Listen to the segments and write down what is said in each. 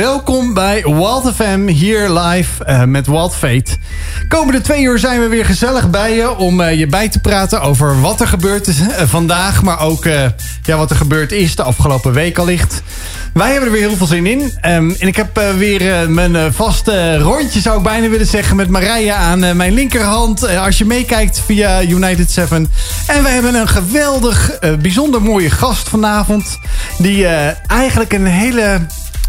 welkom bij Wild FM hier live uh, met Wild Fate. Komende twee uur zijn we weer gezellig bij je om uh, je bij te praten over wat er gebeurd is uh, vandaag, maar ook ja, wat er gebeurd is de afgelopen week allicht. Wij hebben er weer heel veel zin in. Um, en ik heb weer mijn vaste rondje, zou ik bijna willen zeggen, met Marije aan mijn linkerhand. als je meekijkt via United 7. En we hebben een geweldig, bijzonder mooie gast vanavond. Die eigenlijk een hele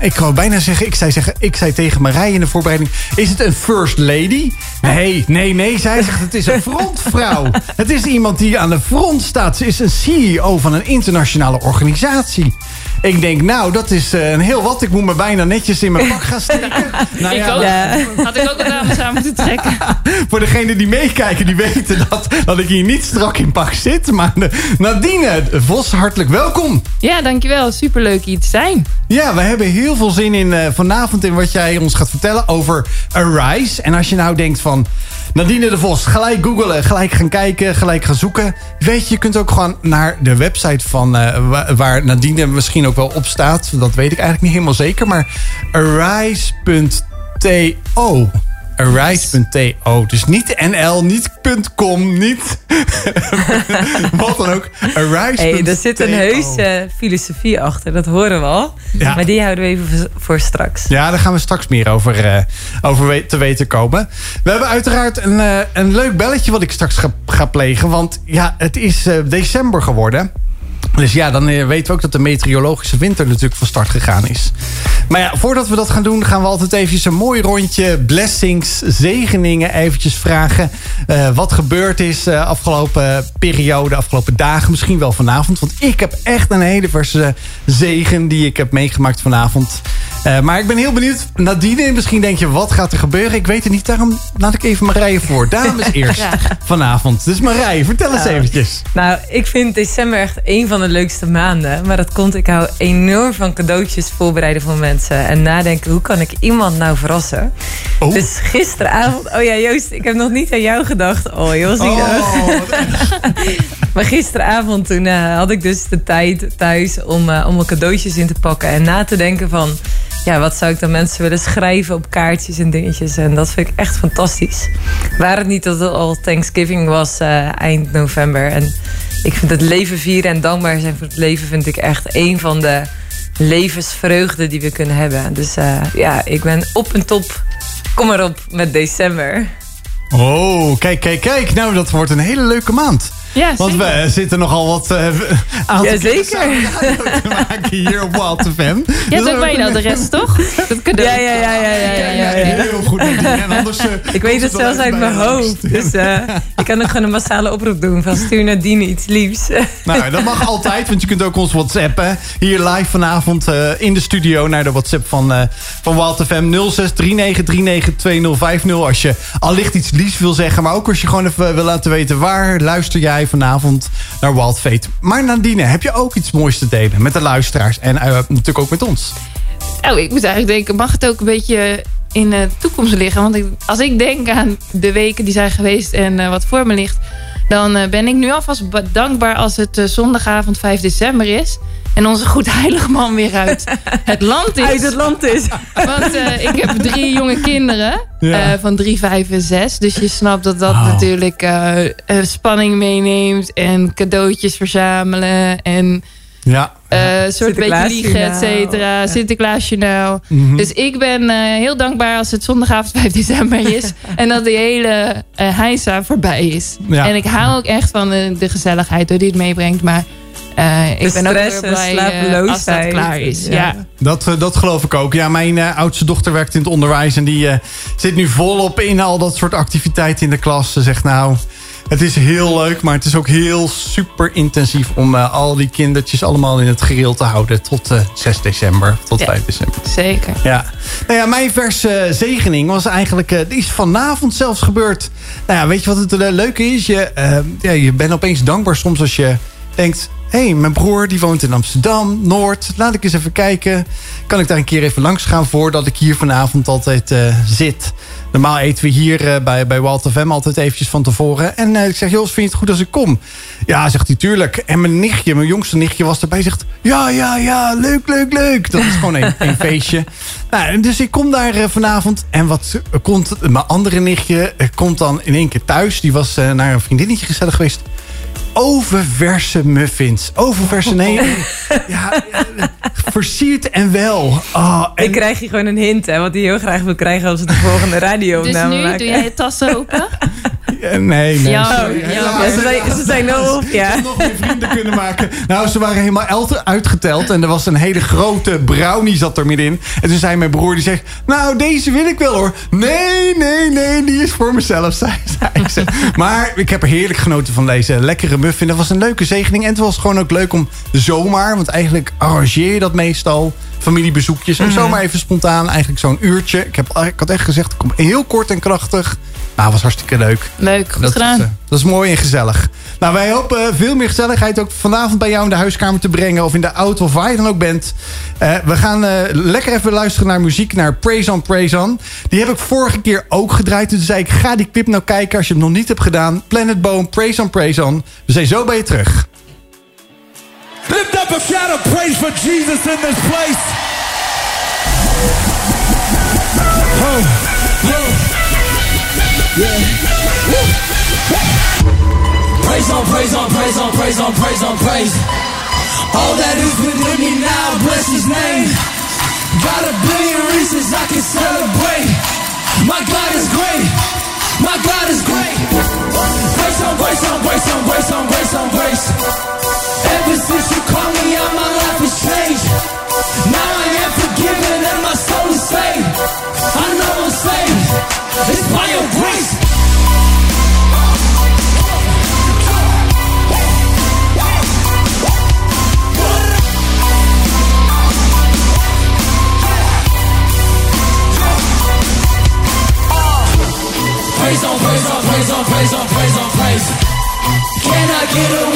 ik wou bijna zeggen ik, zei zeggen, ik zei tegen Marij in de voorbereiding... is het een first lady? Nee, nee, nee. Zij zegt het is een frontvrouw. het is iemand die aan de front staat. Ze is een CEO van een internationale organisatie. Ik denk, nou, dat is uh, een heel wat. Ik moet me bijna netjes in mijn pak gaan steken. nou, ik ook. Ja. Had ik ook een dames aan moeten trekken. Voor degenen die meekijken, die weten dat, dat ik hier niet strak in pak zit. Maar uh, Nadine Vos, hartelijk welkom. Ja, dankjewel. Superleuk hier te zijn. Ja, we hebben heel veel zin in uh, vanavond in wat jij ons gaat vertellen over Arise. En als je nou denkt van... Nadine de Vos, gelijk googelen, gelijk gaan kijken, gelijk gaan zoeken. Weet je, je kunt ook gewoon naar de website van uh, waar Nadine misschien ook wel op staat. Dat weet ik eigenlijk niet helemaal zeker. Maar arise.to. Arise.to. Dus niet NL, niet .com, niet wat dan ook. Arise.to. Hey, er zit een heuse filosofie achter, dat horen we al. Ja. Maar die houden we even voor straks. Ja, daar gaan we straks meer over, uh, over te weten komen. We hebben uiteraard een, uh, een leuk belletje wat ik straks ga, ga plegen. Want ja, het is uh, december geworden. Dus ja, dan eh, weten we ook dat de meteorologische winter natuurlijk van start gegaan is. Maar ja, voordat we dat gaan doen, gaan we altijd eventjes een mooi rondje blessings, zegeningen eventjes vragen. Uh, wat gebeurd is uh, afgelopen periode, afgelopen dagen, misschien wel vanavond. Want ik heb echt een hele verse zegen die ik heb meegemaakt vanavond. Uh, maar ik ben heel benieuwd. Nadine, misschien denk je, wat gaat er gebeuren? Ik weet het niet, daarom laat ik even Marije voor. Dames eerst vanavond. Dus Marije, vertel eens eventjes. Nou, ik vind december echt een van de leukste maanden. Maar dat komt, ik hou enorm van cadeautjes voorbereiden voor mensen. En nadenken, hoe kan ik iemand nou verrassen? Oh. Dus gisteravond... Oh ja, Joost, ik heb nog niet aan jou gedacht. Oh, Joost. Oh, maar gisteravond toen uh, had ik dus de tijd thuis om, uh, om mijn cadeautjes in te pakken. En na te denken van ja, wat zou ik dan mensen willen schrijven op kaartjes en dingetjes. En dat vind ik echt fantastisch. Waar het niet dat het al Thanksgiving was uh, eind november. En ik vind het leven vieren en dankbaar zijn voor het leven... vind ik echt een van de levensvreugden die we kunnen hebben. Dus uh, ja, ik ben op en top. Kom maar op met december. Oh, kijk, kijk, kijk. Nou, dat wordt een hele leuke maand. Ja, Want we zitten nogal wat uh, aan ja, zeker. te maken hier op Wild FM. Ja, dus dat weet je de rest toch? Dat cadeau. Ja, ja, ja, ja, ja, ja, ja, Heel goed. En anders, uh, ik weet het zelfs uit mijn hoofd. Dus uh, ik kan ook gewoon een massale oproep doen van stuur naar Dien iets liefs. Nou, dat mag altijd, want je kunt ook ons WhatsAppen. Hier live vanavond in de studio naar de WhatsApp van, van Wild FM 0639392050. Als je allicht iets liefs wil zeggen, maar ook als je gewoon even wil laten weten waar luister jij vanavond naar Wild Fate. Maar Nadine, heb je ook iets moois te delen met de luisteraars en uh, natuurlijk ook met ons? Oh, ik moet eigenlijk denken, mag het ook een beetje in de toekomst liggen? Want als ik denk aan de weken die zijn geweest en uh, wat voor me ligt... dan uh, ben ik nu alvast dankbaar als het zondagavond 5 december is... En onze goed heilig man weer uit het land is. Uit het land is. Want uh, ik heb drie jonge kinderen. Ja. Uh, van drie, vijf en zes. Dus je snapt dat dat natuurlijk uh, spanning meeneemt. En cadeautjes verzamelen. En ja. een soort beetje liegen, et cetera. Sinterklaasjournaal. Mm -hmm. Dus ik ben heel dankbaar als het zondagavond 5 december is. en dat die hele heisa voorbij is. Ja. En ik hou ook echt van de, de gezelligheid door die het meebrengt. Maar uh, ik ben ook weer blij uh, als dat klaar is. Ja. ja. Dat, uh, dat geloof ik ook. Ja, mijn oudste dochter werkt in het onderwijs. En die zit nu volop in al dat soort activiteiten in de klas. Ze zegt nou, het is heel leuk. Maar het is ook heel super intensief om al die kindertjes allemaal in het gereel te houden. Tot 6 december, tot ja, 5 december. Zeker. Ja. Nou ja, mijn verse zegening was eigenlijk, die is vanavond zelfs gebeurd. Nou ja, weet je wat het leuke is? Je, ja, je bent opeens dankbaar soms als je denkt hé, hey, mijn broer die woont in Amsterdam, Noord. Laat ik eens even kijken. Kan ik daar een keer even langs gaan voordat ik hier vanavond altijd uh, zit? Normaal eten we hier uh, bij, bij Walter Vem altijd eventjes van tevoren. En uh, ik zeg, Jos, vind je het goed als ik kom? Ja, zegt hij, tuurlijk. En mijn nichtje, mijn jongste nichtje was erbij. Zegt, ja, ja, ja, leuk, leuk, leuk. Dat is gewoon een, een feestje. Nou, dus ik kom daar vanavond. En wat komt, mijn andere nichtje komt dan in één keer thuis. Die was naar een vriendinnetje gezellig geweest oververse muffins. Oververse, nee. ja, versierd en wel. Oh, en... Ik krijg hier gewoon een hint, hè, wat hij heel graag wil krijgen als we de volgende radio Dus nu maken. doe jij je tas open? nee, nee. Ja, ja, ze zijn, ze zijn nog op, ja. nog meer vrienden kunnen maken. Nou, ze waren helemaal uitgeteld. En er was een hele grote brownie zat er middenin. En toen zei mijn broer, die zegt... Nou, deze wil ik wel hoor. Nee, nee, nee, die is voor mezelf, zei, zei ze. Maar ik heb er heerlijk genoten van deze lekkere muffin. Dat was een leuke zegening. En het was gewoon ook leuk om zomaar... Want eigenlijk arrangeer je dat meestal familiebezoekjes. En mm. zomaar even spontaan, eigenlijk zo'n uurtje. Ik, heb, ik had echt gezegd, ik kom heel kort en krachtig. Nou, was hartstikke leuk. Leuk, goed dat gedaan. Is, uh, dat is mooi en gezellig. Nou, wij hopen veel meer gezelligheid ook vanavond bij jou in de huiskamer te brengen. Of in de auto, of waar je dan ook bent. Uh, we gaan uh, lekker even luisteren naar muziek, naar Praise on, Praise on. Die heb ik vorige keer ook gedraaid. Dus zei ik, ga die clip nou kijken als je hem nog niet hebt gedaan. Planet Boom, Praise on, Praise on. We zijn zo bij je terug. Lift up a shout of praise for Jesus in this place. Praise on, praise on, praise on, praise on, praise on, praise. All that is within me now, bless his name. Got a billion reasons I can celebrate. My God is great. My God is great. Grace on, grace on, grace on, grace on, grace on, grace. Get a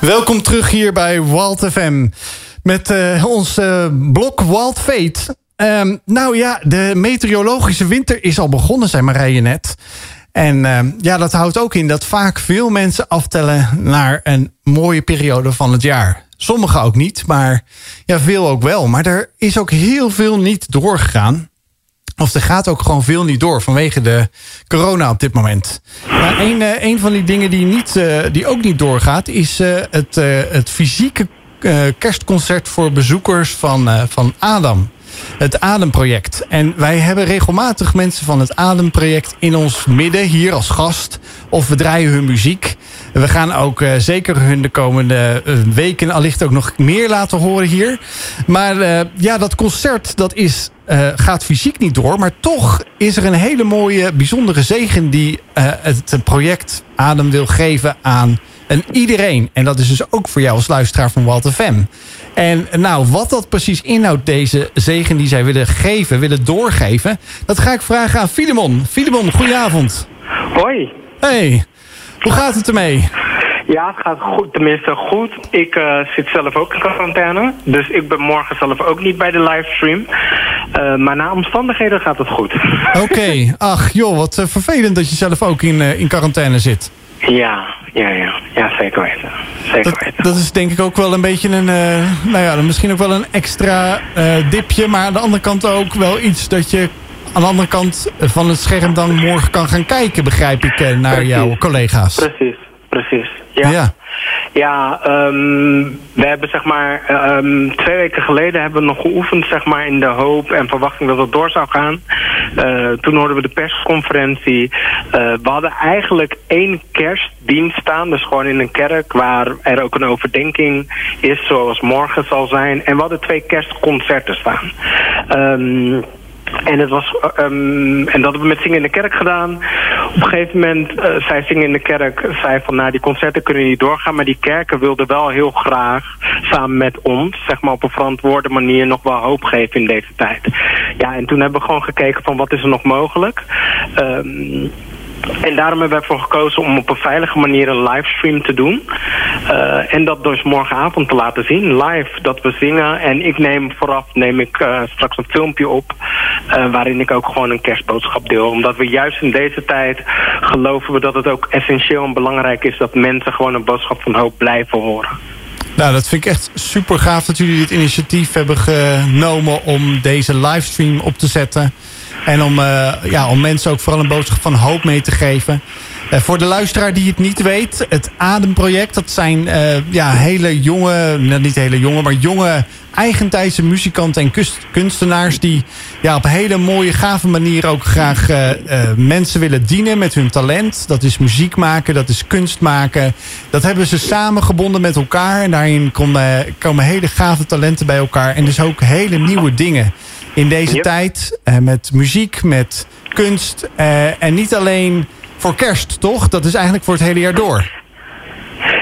Welkom terug hier bij Walt FM. Met uh, ons uh, blok Walt Fate. Um, nou ja, de meteorologische winter is al begonnen, zei Marije net. En uh, ja, dat houdt ook in dat vaak veel mensen aftellen naar een mooie periode van het jaar. Sommigen ook niet, maar ja, veel ook wel. Maar er is ook heel veel niet doorgegaan. Of er gaat ook gewoon veel niet door vanwege de corona op dit moment. Nou, een, een van die dingen die, niet, uh, die ook niet doorgaat... is uh, het, het fysieke kerstconcert voor bezoekers van, van Adam. Het Ademproject. En wij hebben regelmatig mensen van het Ademproject in ons midden, hier als gast. Of we draaien hun muziek. We gaan ook zeker hun de komende weken allicht ook nog meer laten horen hier. Maar ja, dat concert dat is, gaat fysiek niet door. Maar toch is er een hele mooie, bijzondere zegen die het project Adem wil geven aan en iedereen. En dat is dus ook voor jou als luisteraar van Walter Fem. En nou, wat dat precies inhoudt, deze zegen die zij willen geven, willen doorgeven... dat ga ik vragen aan Filemon. Filemon, goedenavond. Hoi. Hey, hoe gaat het ermee? Ja, het gaat goed, tenminste goed. Ik uh, zit zelf ook in quarantaine. Dus ik ben morgen zelf ook niet bij de livestream. Uh, maar na omstandigheden gaat het goed. Oké, okay. ach joh, wat uh, vervelend dat je zelf ook in, in quarantaine zit. Ja, ja, ja. Ja, zeker weten. Zeker dat, weten. Dat is denk ik ook wel een beetje een, nou ja, misschien ook wel een extra dipje. Maar aan de andere kant ook wel iets dat je aan de andere kant van het scherm dan morgen kan gaan kijken, begrijp ik, naar precies. jouw collega's. Precies, precies. Ja. ja. Ja, um, we hebben zeg maar um, twee weken geleden hebben we nog geoefend zeg maar in de hoop en verwachting dat het door zou gaan. Uh, toen hoorden we de persconferentie. Uh, we hadden eigenlijk één kerstdienst staan, dus gewoon in een kerk waar er ook een overdenking is zoals morgen zal zijn. En we hadden twee kerstconcerten staan. Um, en, het was, um, en dat hebben we met Zingen in de Kerk gedaan. Op een gegeven moment uh, zei Zingen in de Kerk... zei van, nou, die concerten kunnen niet doorgaan... maar die kerken wilden wel heel graag samen met ons... zeg maar op een verantwoorde manier nog wel hoop geven in deze tijd. Ja, en toen hebben we gewoon gekeken van wat is er nog mogelijk... Um, en daarom hebben we ervoor gekozen om op een veilige manier een livestream te doen. Uh, en dat dus morgenavond te laten zien, live, dat we zingen. En ik neem vooraf neem ik uh, straks een filmpje op... Uh, waarin ik ook gewoon een kerstboodschap deel. Omdat we juist in deze tijd geloven we dat het ook essentieel en belangrijk is... dat mensen gewoon een boodschap van hoop blijven horen. Nou, dat vind ik echt super gaaf dat jullie dit initiatief hebben genomen... om deze livestream op te zetten... En om, uh, ja, om mensen ook vooral een boodschap van hoop mee te geven. Uh, voor de luisteraar die het niet weet, het Ademproject, dat zijn uh, ja, hele jonge, niet hele jonge, maar jonge eigentijdse muzikanten en kunstenaars die ja, op hele mooie, gave manier ook graag mensen willen dienen met hun talent. Dat is muziek maken, dat is kunst maken. Dat hebben ze samengebonden met elkaar en daarin komen hele gave talenten bij elkaar en dus ook hele nieuwe dingen in deze yep. tijd. Uh, met muziek, met kunst. Uh, en niet alleen voor kerst, toch? Dat is eigenlijk voor het hele jaar door.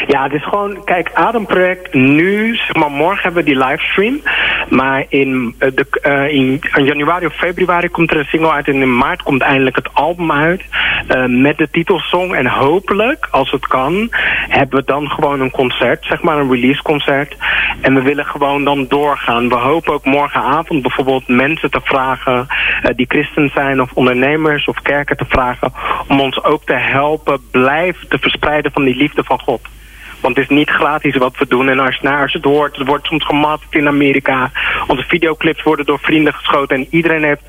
Ja, het is gewoon, kijk, Ademproject nu, zeg maar, morgen hebben we die livestream. Maar in, uh, de, uh, in, januari of februari komt er een single uit en in maart komt eindelijk het album uit. Uh, met de titelsong en hopelijk, als het kan, hebben we dan gewoon een concert, zeg maar een release concert. En we willen gewoon dan doorgaan. We hopen ook morgenavond bijvoorbeeld mensen te vragen die christen zijn of ondernemers of kerken te vragen om ons ook te helpen blijven te verspreiden van die liefde van God. Want het is niet gratis wat we doen. En als het hoort, het wordt soms gemaakt in Amerika. Onze videoclips worden door vrienden geschoten. En iedereen heeft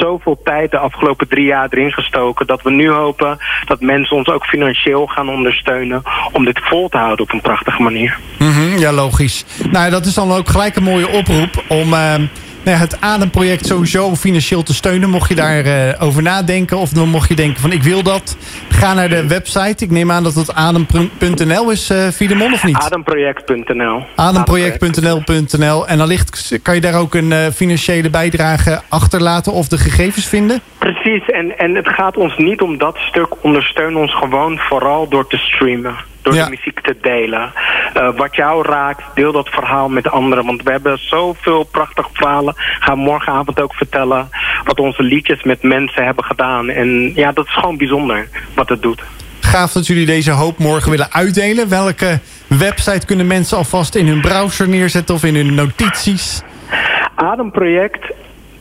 zoveel tijd de afgelopen drie jaar erin gestoken. Dat we nu hopen dat mensen ons ook financieel gaan ondersteunen. Om dit vol te houden op een prachtige manier. -hmm, ja, logisch. Nou, dat is dan ook gelijk een mooie oproep om... Uh nou ja, het Ademproject sowieso financieel te steunen. Mocht je daarover uh, over nadenken of dan mocht je denken van ik wil dat. Ga naar de website. Ik neem aan dat het adem.nl is, uh, of niet? Ademproject.nl Ademproject.nl En allicht kan je daar ook een uh, financiële bijdrage achterlaten of de gegevens vinden? Precies, en, en het gaat ons niet om dat stuk. Ondersteun ons gewoon vooral door te streamen door ja. de muziek te delen. Uh, wat jou raakt, deel dat verhaal met anderen. Want we hebben zoveel prachtige verhalen. Ga morgenavond ook vertellen wat onze liedjes met mensen hebben gedaan. En ja, dat is gewoon bijzonder wat het doet. Gaaf dat jullie deze hoop morgen willen uitdelen. Welke website kunnen mensen alvast in hun browser neerzetten of in hun notities? Ademproject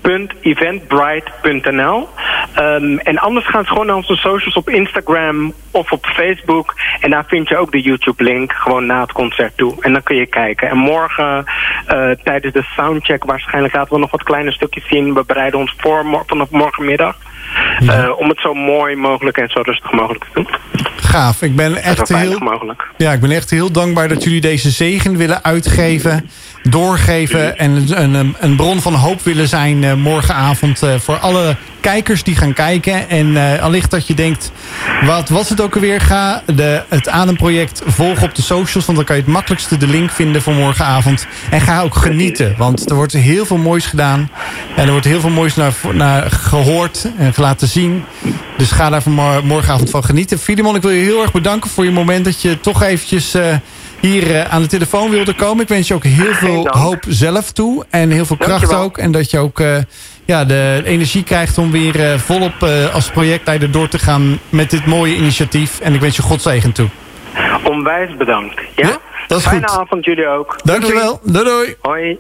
www.eventbrite.nl. Um, en anders gaan ze gewoon naar onze socials op Instagram of op Facebook. En daar vind je ook de YouTube-link gewoon na het concert toe. En dan kun je kijken. En morgen uh, tijdens de soundcheck waarschijnlijk laten we nog wat kleine stukjes zien. We bereiden ons voor vanaf morgenmiddag. Uh, om het zo mooi mogelijk en zo rustig mogelijk te doen. Gaaf. Ik ben echt heel, mogelijk. Ja, ik ben echt heel dankbaar dat jullie deze zegen willen uitgeven, doorgeven en een, een bron van hoop willen zijn uh, morgenavond uh, voor alle kijkers die gaan kijken. En uh, allicht dat je denkt, wat was het ook alweer? Ga de, het Ademproject volgen op de socials. Want dan kan je het makkelijkste de link vinden voor morgenavond. En ga ook genieten. Want er wordt heel veel moois gedaan. En er wordt heel veel moois naar, naar gehoord en laten zien. Dus ga daar morgenavond van genieten. Filimon, ik wil je heel erg bedanken voor je moment dat je toch eventjes... Uh, hier uh, aan de telefoon wilde komen. Ik wens je ook heel veel hoop zelf toe. En heel veel kracht ook. En dat je ook uh, ja, de energie krijgt om weer uh, volop als projectleider door te gaan met dit mooie initiatief. En ik wens je godzegen toe. Onwijs bedankt. Ja? ja dat is Fijne goed. avond jullie ook. Dankjewel. Doei doei. Hoi.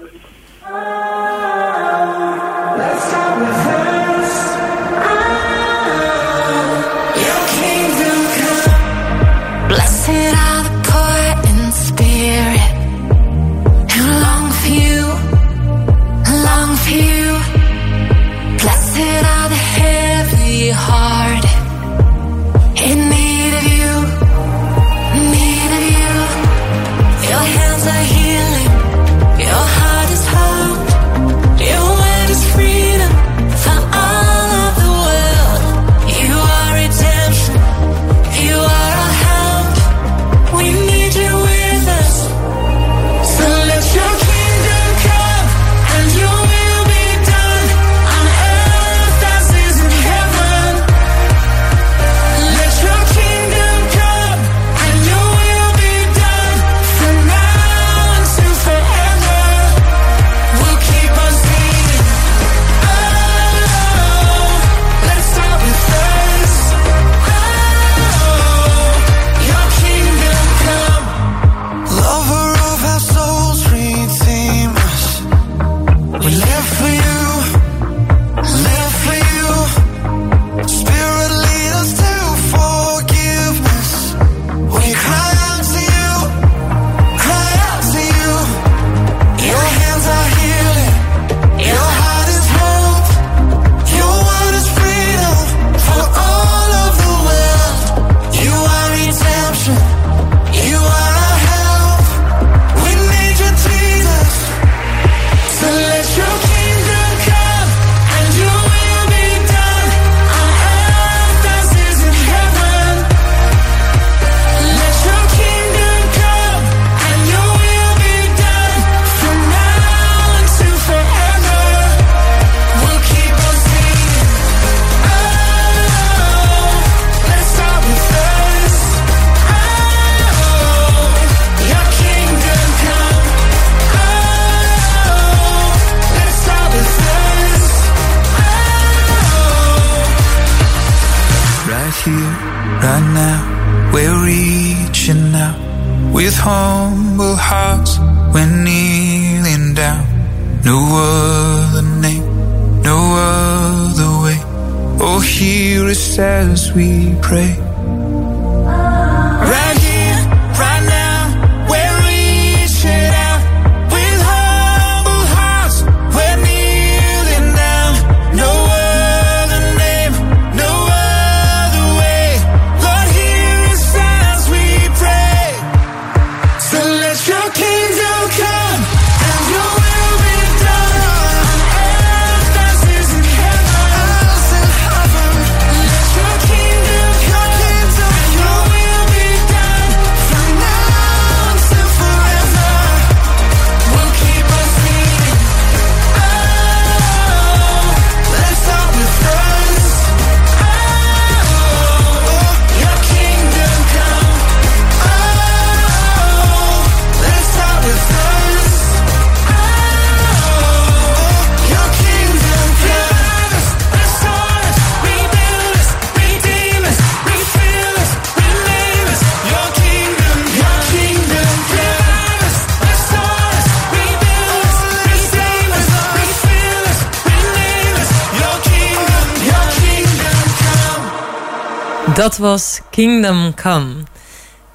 Dat was Kingdom Come.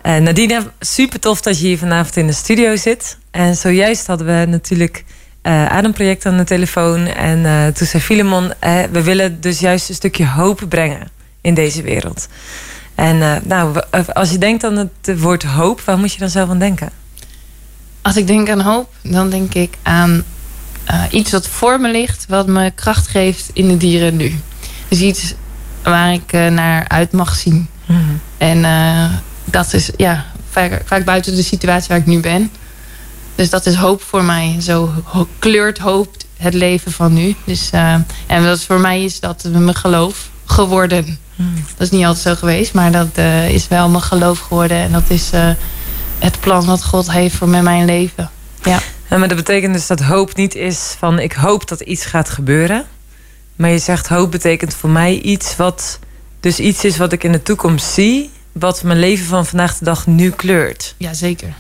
Uh, Nadine, super tof dat je hier vanavond in de studio zit. En zojuist hadden we natuurlijk uh, Ademproject aan de telefoon. En uh, toen zei Filemon, we willen dus juist een stukje hoop brengen in deze wereld. En nou, als je denkt aan het woord hoop, waar moet je dan zelf aan denken? Als ik denk aan hoop, dan denk ik aan iets wat voor me ligt, wat me kracht geeft in de dieren nu. Dus iets waar ik naar uit mag zien. Mhm. En dat is ja, vaak, vaak buiten de situatie waar ik nu ben. Dus dat is hoop voor mij. Zo kleurt hoop het leven van nu. Dus, uh, en dat voor mij is dat mijn geloof geworden. Hmm. Dat is niet altijd zo geweest, maar dat uh, is wel mijn geloof geworden. En dat is uh, het plan wat God heeft voor mijn leven. Ja. ja. maar dat betekent dus dat hoop niet is van ik hoop dat iets gaat gebeuren. Maar je zegt hoop betekent voor mij iets wat dus iets is wat ik in de toekomst zie wat mijn leven van vandaag de dag nu kleurt. Ja, zeker.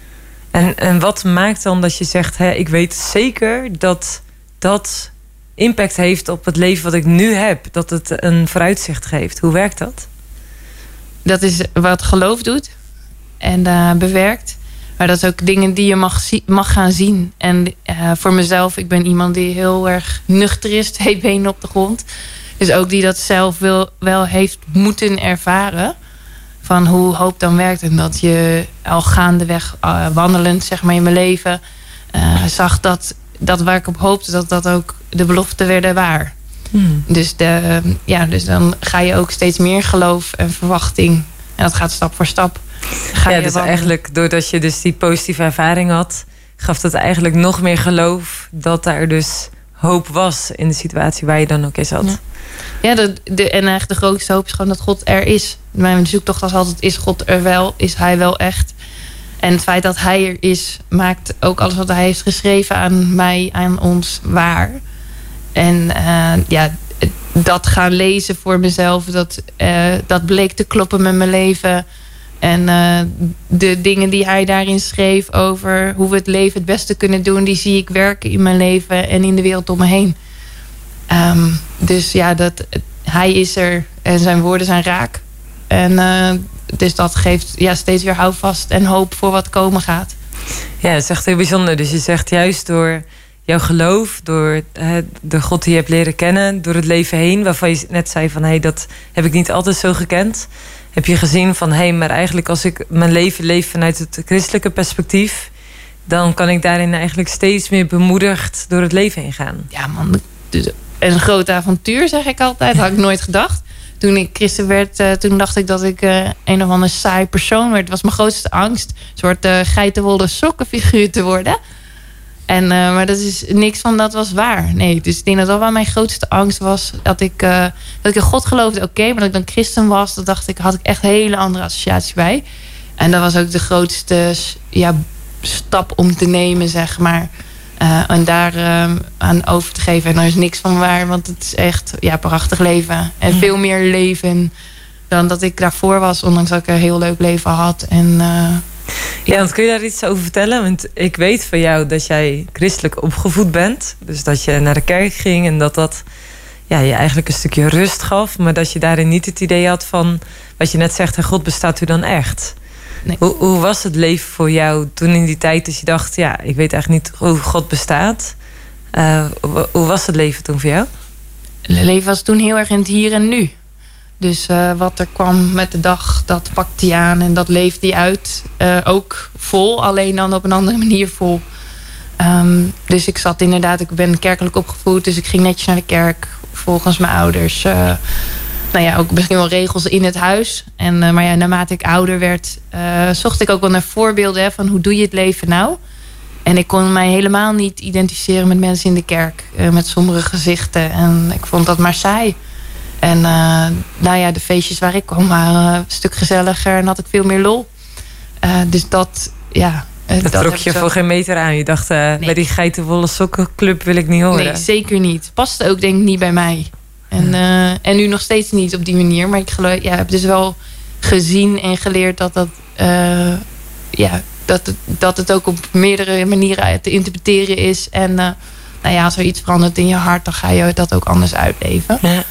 En, en wat maakt dan dat je zegt, hè, ik weet zeker dat dat impact heeft op het leven wat ik nu heb. Dat het een vooruitzicht geeft. Hoe werkt dat? Dat is wat geloof doet en uh, bewerkt. Maar dat is ook dingen die je mag, mag gaan zien. En uh, voor mezelf, ik ben iemand die heel erg nuchter is, twee benen op de grond. Dus ook die dat zelf wil, wel heeft moeten ervaren van hoe hoop dan werkt. En dat je al gaandeweg uh, wandelend zeg maar, in mijn leven uh, zag dat, dat waar ik op hoopte, dat dat ook de beloften werden waar. Hmm. Dus, de, ja, dus dan ga je ook steeds meer geloof en verwachting. En dat gaat stap voor stap. Ga ja, dus eigenlijk doordat je dus die positieve ervaring had, gaf dat eigenlijk nog meer geloof dat daar dus hoop was in de situatie waar je dan ook in zat. Ja. Ja, de, de, en eigenlijk de grootste hoop is gewoon dat God er is. Mijn zoektocht was altijd, is God er wel? Is hij wel echt? En het feit dat hij er is, maakt ook alles wat hij heeft geschreven aan mij, aan ons, waar. En uh, ja, dat gaan lezen voor mezelf, dat, uh, dat bleek te kloppen met mijn leven. En uh, de dingen die hij daarin schreef over hoe we het leven het beste kunnen doen, die zie ik werken in mijn leven en in de wereld om me heen. Um, dus ja, dat, hij is er en zijn woorden zijn raak. En uh, dus dat geeft ja, steeds weer houvast en hoop voor wat komen gaat. Ja, dat is echt heel bijzonder. Dus je zegt juist door jouw geloof, door de God die je hebt leren kennen, door het leven heen, waarvan je net zei van hé, hey, dat heb ik niet altijd zo gekend. Heb je gezien van hé, hey, maar eigenlijk als ik mijn leven leef vanuit het christelijke perspectief, dan kan ik daarin eigenlijk steeds meer bemoedigd door het leven heen gaan. Ja, man. Een groot avontuur, zeg ik altijd. Had ik nooit gedacht. Toen ik christen werd, uh, toen dacht ik dat ik uh, een of andere saai persoon werd. Het was mijn grootste angst. Een soort uh, geitenwolle sokkenfiguur te worden. En, maar dat is niks van dat was waar. Nee, dus ik denk dat dat wel mijn grootste angst was. Dat ik, dat ik in God geloofde, oké. maar dat ik dan christen was, dat dacht ik, had ik echt een hele andere associatie bij. En dat was ook de grootste ja, stap om te nemen, zeg maar. Uh, en daar uh, aan over te geven. En er is niks van waar, want het is echt ja, prachtig leven. En veel meer leven dan dat ik daarvoor was. Ondanks dat ik een heel leuk leven had. En, ja, want kun je daar iets over vertellen? Want ik weet van jou dat jij christelijk opgevoed bent. Dus dat je naar de kerk ging en dat dat ja, je eigenlijk een stukje rust gaf. Maar dat je daarin niet het idee had van... wat je net zegt, God bestaat u dan echt? Hoe, hoe, was het leven voor jou toen in die tijd dat je dacht... ja, ik weet eigenlijk niet hoe God bestaat. Uh, hoe was het leven toen voor jou? Het leven was toen heel erg in het hier en nu. Dus uh, wat er kwam met de dag, dat pakte je aan en dat leefde je uit. Uh, ook vol, alleen dan op een andere manier vol. Um, dus ik zat inderdaad, ik ben kerkelijk opgevoed... dus ik ging netjes naar de kerk volgens mijn ouders nou ja, ook misschien wel regels in het huis. En, uh, maar ja, naarmate ik ouder werd, uh, zocht ik ook wel naar voorbeelden van hoe doe je het leven nou. En ik kon mij helemaal niet identificeren met mensen in de kerk. Uh, met sombere gezichten. En ik vond dat maar saai. En nou ja, de feestjes waar ik kwam waren een stuk gezelliger en had ik veel meer lol. dus dat, ja, dat, dat trok je voor geen meter aan. Je dacht, nee. bij die geitenwolle sokkenclub wil ik niet horen. Nee, zeker niet. Paste ook denk ik niet bij mij. En, en nu nog steeds niet op die manier. Maar ik geloof, ja, heb dus wel gezien en geleerd dat dat, ja, dat, het, dat het ook op meerdere manieren te interpreteren is. En nou ja, als er iets verandert in je hart, dan ga je dat ook anders uitleven. Ja.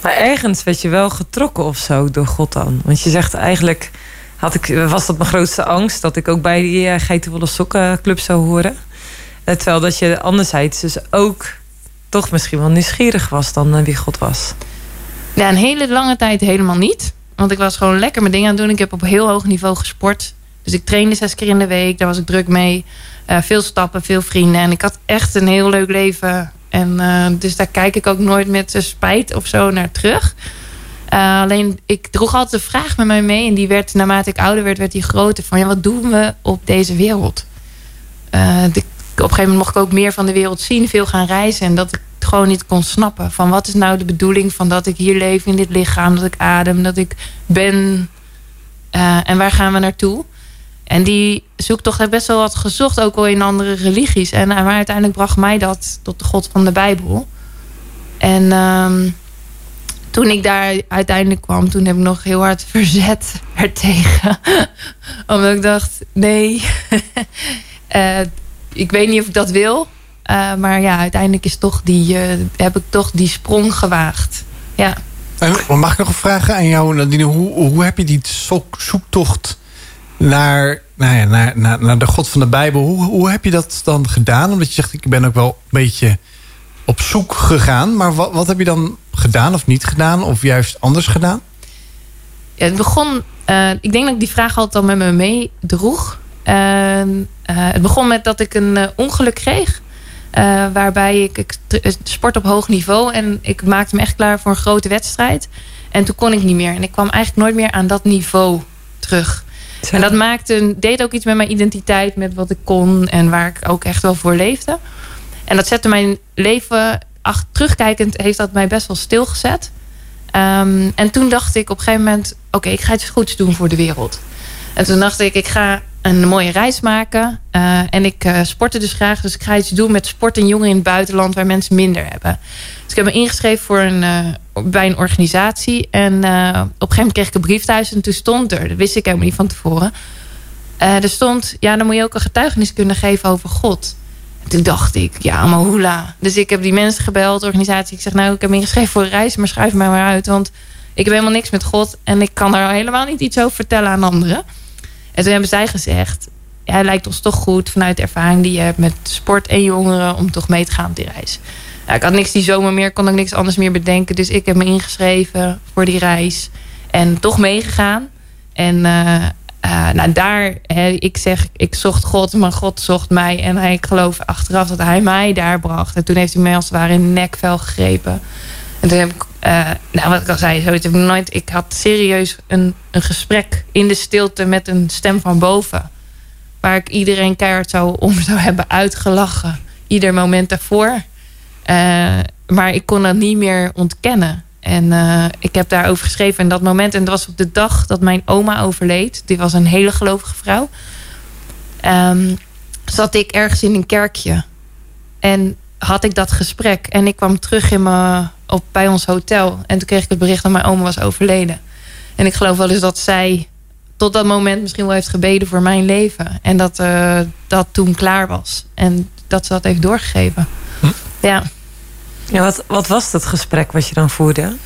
Maar ergens werd je wel getrokken of zo door God dan. Want je zegt eigenlijk, had ik, was dat mijn grootste angst... dat ik ook bij die uh, Geitenwolle Sokkenclub zou horen. Terwijl dat je anderzijds dus ook toch misschien wel nieuwsgierig was dan wie God was. Ja, een hele lange tijd helemaal niet. Want ik was gewoon lekker mijn dingen aan het doen. Ik heb op heel hoog niveau gesport. Dus ik trainde zes keer in de week. Daar was ik druk mee. Veel stappen, veel vrienden. En ik had echt een heel leuk leven. En uh, dus daar kijk ik ook nooit met spijt of zo naar terug. Uh, alleen, ik droeg altijd de vraag met mij mee. En die werd, naarmate ik ouder werd, werd die groter. Van, ja, wat doen we op deze wereld? Op een gegeven moment mocht ik ook meer van de wereld zien. Veel gaan reizen. En dat ik gewoon niet kon snappen. Van wat is nou de bedoeling van dat ik hier leef in dit lichaam. Dat ik adem, dat ik ben. En waar gaan we naartoe? En die zoektocht heb best wel wat gezocht. Ook wel in andere religies. En uh, maar uiteindelijk bracht mij dat tot de God van de Bijbel. En um, toen ik daar uiteindelijk kwam, toen heb ik nog heel hard verzet ertegen. Omdat ik dacht, nee, uh, ik weet niet of ik dat wil. Uh, maar ja, uiteindelijk is toch die, heb ik toch die sprong gewaagd. Ja. En mag ik nog een vraag aan jou, Nadine? Hoe, hoe heb je die zoektocht naar, nou ja, naar, de God van de Bijbel... Hoe, hoe heb je dat dan gedaan? Omdat je zegt, ik ben ook wel een beetje op zoek gegaan. Maar wat, wat heb je dan gedaan of niet gedaan? Of juist anders gedaan? Het begon... Uh, ik denk dat ik die vraag altijd al met me meedroeg. het begon met dat ik een ongeluk kreeg. Waarbij ik, ik, sport op hoog niveau. En ik maakte me echt klaar voor een grote wedstrijd. En toen kon ik niet meer. En ik kwam eigenlijk nooit meer aan dat niveau terug. En dat maakte, deed ook iets met mijn identiteit. Met wat ik kon. En waar ik ook echt wel voor leefde. En dat zette mijn leven... Terugkijkend heeft dat mij best wel stilgezet. Um, en toen dacht ik op een gegeven moment... Oké, ik ga iets goeds doen voor de wereld. En toen dacht ik, ik ga een mooie reis maken. Uh, en ik uh, sportte dus graag. Dus ik ga iets doen met sport en jongeren in het buitenland... waar mensen minder hebben. Dus ik heb me ingeschreven voor een, uh, bij een organisatie. En op een gegeven moment kreeg ik een brief thuis. En toen stond er, dat wist ik helemaal niet van tevoren... er stond, ja, dan moet je ook een getuigenis kunnen geven over God. En toen dacht ik, ja, maar hoela. Dus ik heb die mensen gebeld, de organisatie. Ik zeg, nou, ik heb me ingeschreven voor een reis... maar schrijf mij maar uit, want ik heb helemaal niks met God... en ik kan er helemaal niet iets over vertellen aan anderen... En toen hebben zij gezegd... Ja, het lijkt ons toch goed vanuit de ervaring die je hebt met sport en jongeren... om toch mee te gaan op die reis. ik had niks die zomer meer, kon ook niks anders meer bedenken. Dus ik heb me ingeschreven voor die reis. En toch meegegaan. En uh, uh, nou, daar, ik zeg, ik zocht God, maar God zocht mij. En hij, ik geloof achteraf dat hij mij daar bracht. En toen heeft hij mij als het ware in nekvel gegrepen. En toen heb ik, uh, nou wat ik al zei, zoiets heb ik nooit. Ik had serieus een, een gesprek in de stilte met een stem van boven. Waar ik iedereen keihard zou om zou hebben uitgelachen. Ieder moment daarvoor. Uh, maar ik kon dat niet meer ontkennen. En uh, ik heb daarover geschreven in dat moment. En dat was op de dag dat mijn oma overleed. Die was een hele gelovige vrouw. Um, zat ik ergens in een kerkje. En had ik dat gesprek. En ik kwam terug in mijn op, bij ons hotel. En toen kreeg ik het bericht dat mijn oma was overleden. En ik geloof wel eens dat zij tot dat moment misschien wel heeft gebeden voor mijn leven. En dat uh, dat toen klaar was. En dat ze dat heeft doorgegeven. Hm. Ja. ja wat, wat was dat gesprek wat je dan voerde?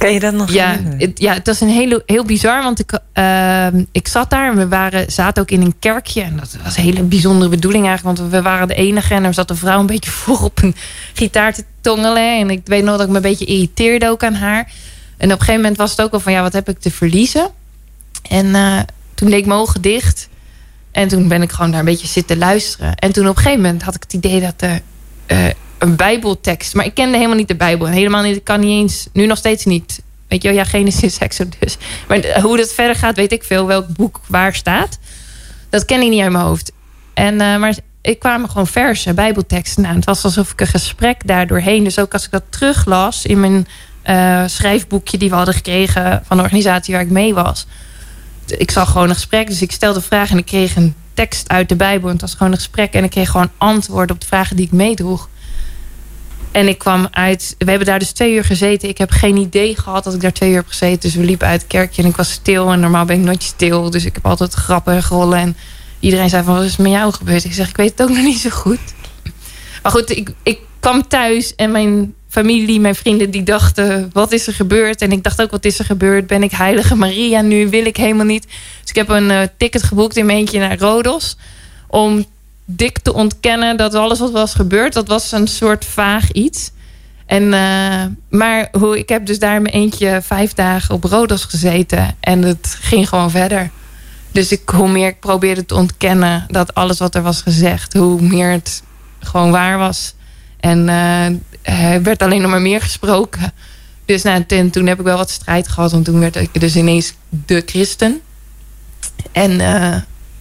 Kan je dat nog ja, het, ja, het was een heel, heel bizar. Want ik, uh, ik zat daar en we waren, zaten ook in een kerkje. En dat was een hele bijzondere bedoeling eigenlijk. Want we waren de enige. En er zat een vrouw een beetje voor op een gitaar te tongelen. En ik weet nog dat ik me een beetje irriteerde ook aan haar. En op een gegeven moment was het ook wel van... ja, wat heb ik te verliezen? En uh, toen deed ik mijn ogen dicht. En toen ben ik gewoon daar een beetje zitten luisteren. En toen op een gegeven moment had ik het idee dat... er uh, een bijbeltekst. Maar ik kende helemaal niet de bijbel. Helemaal niet, ik kan niet eens, nu nog steeds niet. Weet je ja, Genesis, Exodus. Maar hoe dat verder gaat, weet ik veel. Welk boek waar staat. Dat ken ik niet uit mijn hoofd. En, uh, maar ik kwam gewoon versen, bijbelteksten aan. Het was alsof ik een gesprek daardoorheen. Dus ook als ik dat teruglas in mijn uh, schrijfboekje... die we hadden gekregen van de organisatie waar ik mee was. Ik zag gewoon een gesprek, dus ik stelde vragen... en ik kreeg een tekst uit de Bijbel. En het was gewoon een gesprek. En ik kreeg gewoon antwoorden op de vragen die ik meedroeg. En ik kwam uit... We hebben daar dus twee uur gezeten. Ik heb geen idee gehad dat ik daar twee uur heb gezeten. Dus we liepen uit het kerkje en ik was stil. En normaal ben ik nooit stil. Dus ik heb altijd grappen en rollen. En iedereen zei van, wat is met jou gebeurd? Ik zeg, ik weet het ook nog niet zo goed. Maar goed, ik, ik kwam thuis en mijn familie, mijn vrienden die dachten... wat is er gebeurd? En ik dacht ook, wat is er gebeurd? Ben ik heilige Maria nu? Wil ik helemaal niet. Dus ik heb een uh, ticket geboekt in mijn eentje naar Rodos... om dik te ontkennen dat alles wat was gebeurd... dat was een soort vaag iets. En, uh, maar hoe, ik heb dus daar mijn eentje vijf dagen op Rodos gezeten... en het ging gewoon verder. Dus ik, hoe meer ik probeerde te ontkennen dat alles wat er was gezegd... hoe meer het gewoon waar was... En uh, er werd alleen nog maar meer gesproken. Dus nou, toen heb ik wel wat strijd gehad. Want toen werd ik dus ineens de christen. En uh,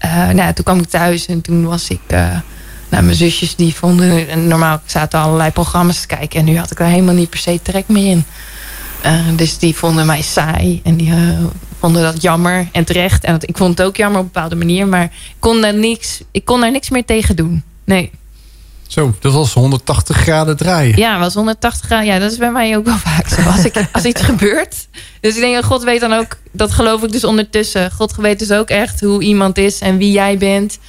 uh, nou, toen kwam ik thuis en toen was ik... nou, mijn zusjes die vonden... En normaal zaten allerlei programma's te kijken. En nu had ik er helemaal niet per se trek meer in. dus die vonden mij saai. En die vonden dat jammer en terecht. En dat, ik vond het ook jammer op een bepaalde manier. Maar kon, daar niks, ik kon daar niks meer tegen doen. Nee. Zo, dat was 180 graden draaien. Ja, was 180 graden. Ja, dat is bij mij ook wel vaak zo. Als, ik, als iets gebeurt. Dus ik denk, God weet dan ook, dat geloof ik dus ondertussen. God weet dus ook echt hoe iemand is en wie jij bent.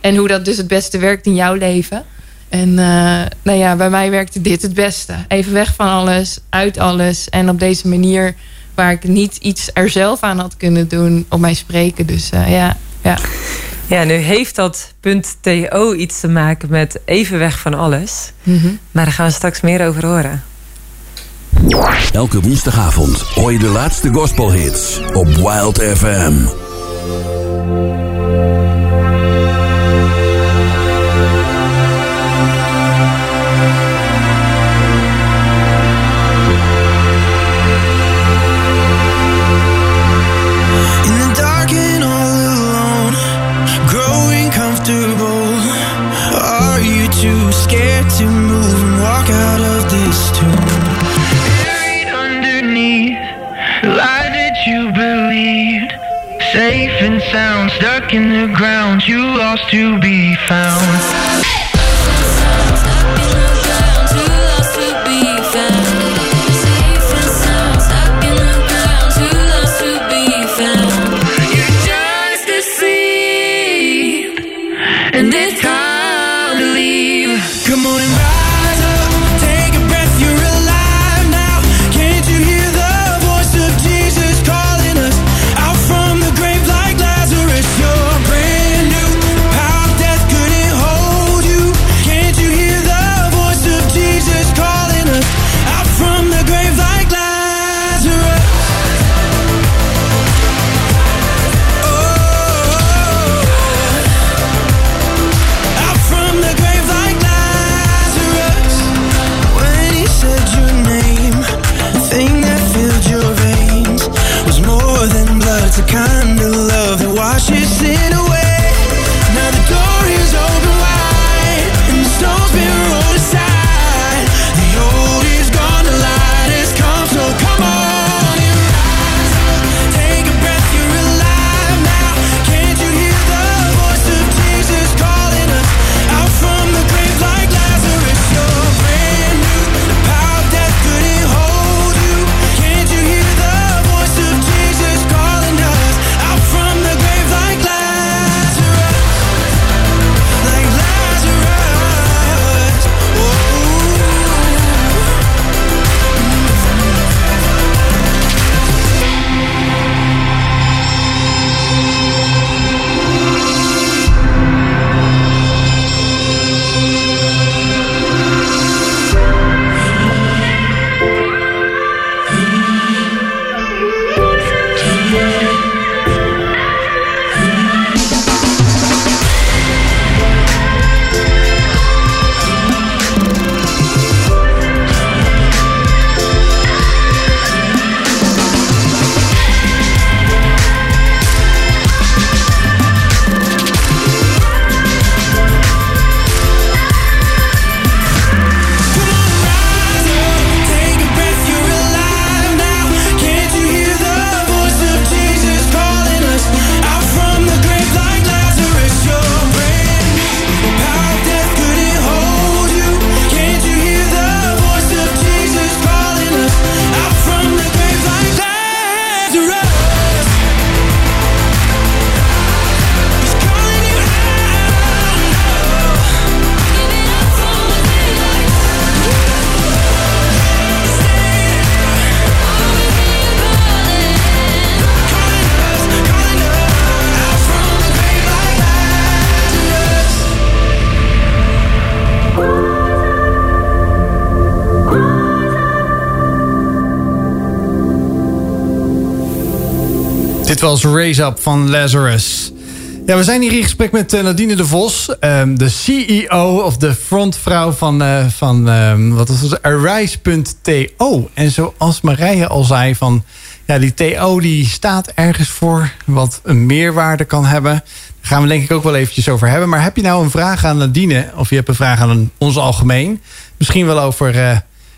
En hoe dat dus het beste werkt in jouw leven. En uh, nou ja, bij mij werkte dit het beste. Even weg van alles, uit alles. En op deze manier waar ik niet iets er zelf aan had kunnen doen op mij spreken. Dus uh, ja, ja. Ja, nu heeft dat .to iets te maken met even weg van alles. Mm -hmm. Maar daar gaan we straks meer over horen. Elke woensdagavond hoor je de laatste gospelhits op Wild FM. Safe and sound, stuck in the ground, too lost to be found. Was Raise Up van Lazarus. Ja, we zijn hier in gesprek met uh, Nadine de Vos, um, de CEO of de frontvrouw van, uh, van um, wat is het, Arise.to. En zoals Marije al zei, van, ja, die TO die staat ergens voor wat een meerwaarde kan hebben. Daar gaan we denk ik ook wel eventjes over hebben. Maar heb je nou een vraag aan Nadine, of je hebt een vraag aan ons algemeen? Misschien wel over uh,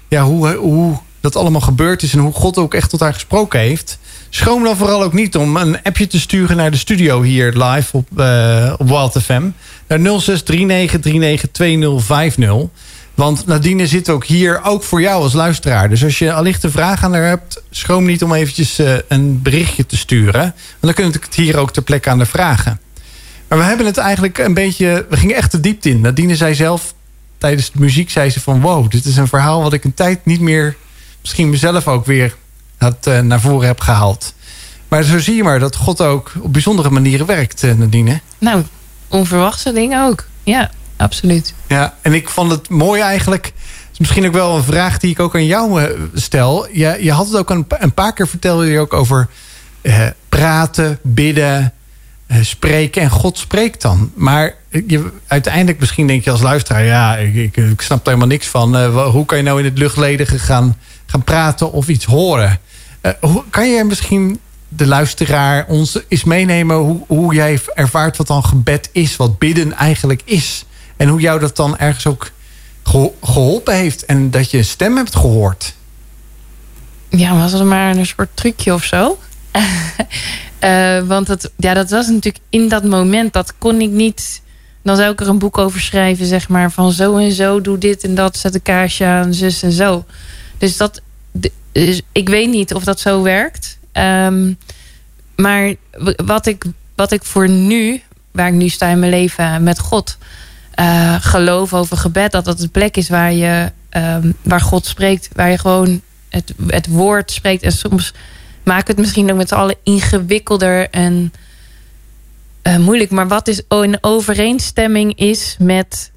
ja, hoe, hoe dat allemaal gebeurd is en hoe God ook echt tot haar gesproken heeft. Schroom dan vooral ook niet om een appje te sturen naar de studio hier live op, uh, op Wild FM. Naar 0639392050. Want Nadine zit ook hier, ook voor jou als luisteraar. Dus als je allicht een vraag aan haar hebt... schroom niet om eventjes uh, een berichtje te sturen. Want dan kunnen we het hier ook ter plekke aan de vragen. Maar we hebben het eigenlijk een beetje... We gingen echt de diepte in. Nadine zei zelf, tijdens de muziek zei ze van... wow, dit is een verhaal wat ik een tijd niet meer... misschien mezelf ook weer had, uh, naar voren heb gehaald. Maar zo zie je maar dat God ook op bijzondere manieren werkt, uh, Nadine. Nou, onverwachte dingen ook. Ja, absoluut. Ja, en ik vond het mooi eigenlijk... is misschien ook wel een vraag die ik ook aan jou uh, stel. Je, je had het ook een, een paar keer vertelde je ook over praten, bidden, spreken. En God spreekt dan. Maar je, uiteindelijk misschien denk je als luisteraar... ja, ik, ik, ik snap er helemaal niks van. hoe kan je nou in het luchtledige gaan, gaan praten of iets horen... Uh, hoe, kan je misschien de luisteraar ons eens meenemen hoe, hoe jij ervaart wat dan gebed is, wat bidden eigenlijk is. En hoe jou dat dan ergens ook geholpen heeft en dat je een stem hebt gehoord. Ja, was het maar een soort trucje of zo? uh, want het, ja, dat was natuurlijk in dat moment, dat kon ik niet. Dan zou ik er een boek over schrijven, zeg maar, van zo en zo, doe dit en dat, zet een kaarsje aan, zus en zo. Dus dat, dus ik weet niet of dat zo werkt. Um, maar wat ik, wat ik voor nu, waar ik nu sta in mijn leven met God, uh, geloof over gebed, dat dat een plek is waar, je, um, waar God spreekt, waar je gewoon het, het woord spreekt. En soms maakt het misschien ook met z'n allen ingewikkelder en uh, moeilijk. Maar wat is een overeenstemming is met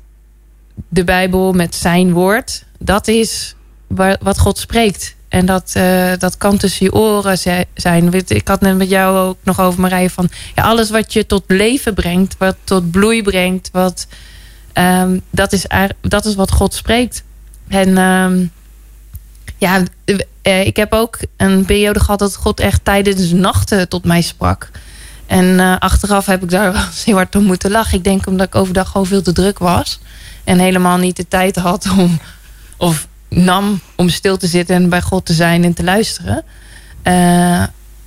de Bijbel, met zijn woord, dat is wat God spreekt. En dat, uh, dat kan tussen je oren zijn. Ik had net met jou ook nog over Marije van... Ja, alles wat je tot leven brengt, wat tot bloei brengt... Wat, um, dat, is, dat is wat God spreekt. En um, ja, uh, ik heb ook een periode gehad... dat God echt tijdens de nachten tot mij sprak. En uh, achteraf heb ik daar wel heel hard om moeten lachen. Ik denk omdat ik overdag gewoon veel te druk was. En helemaal niet de tijd had om... Of nam om stil te zitten en bij God te zijn en te luisteren. Uh,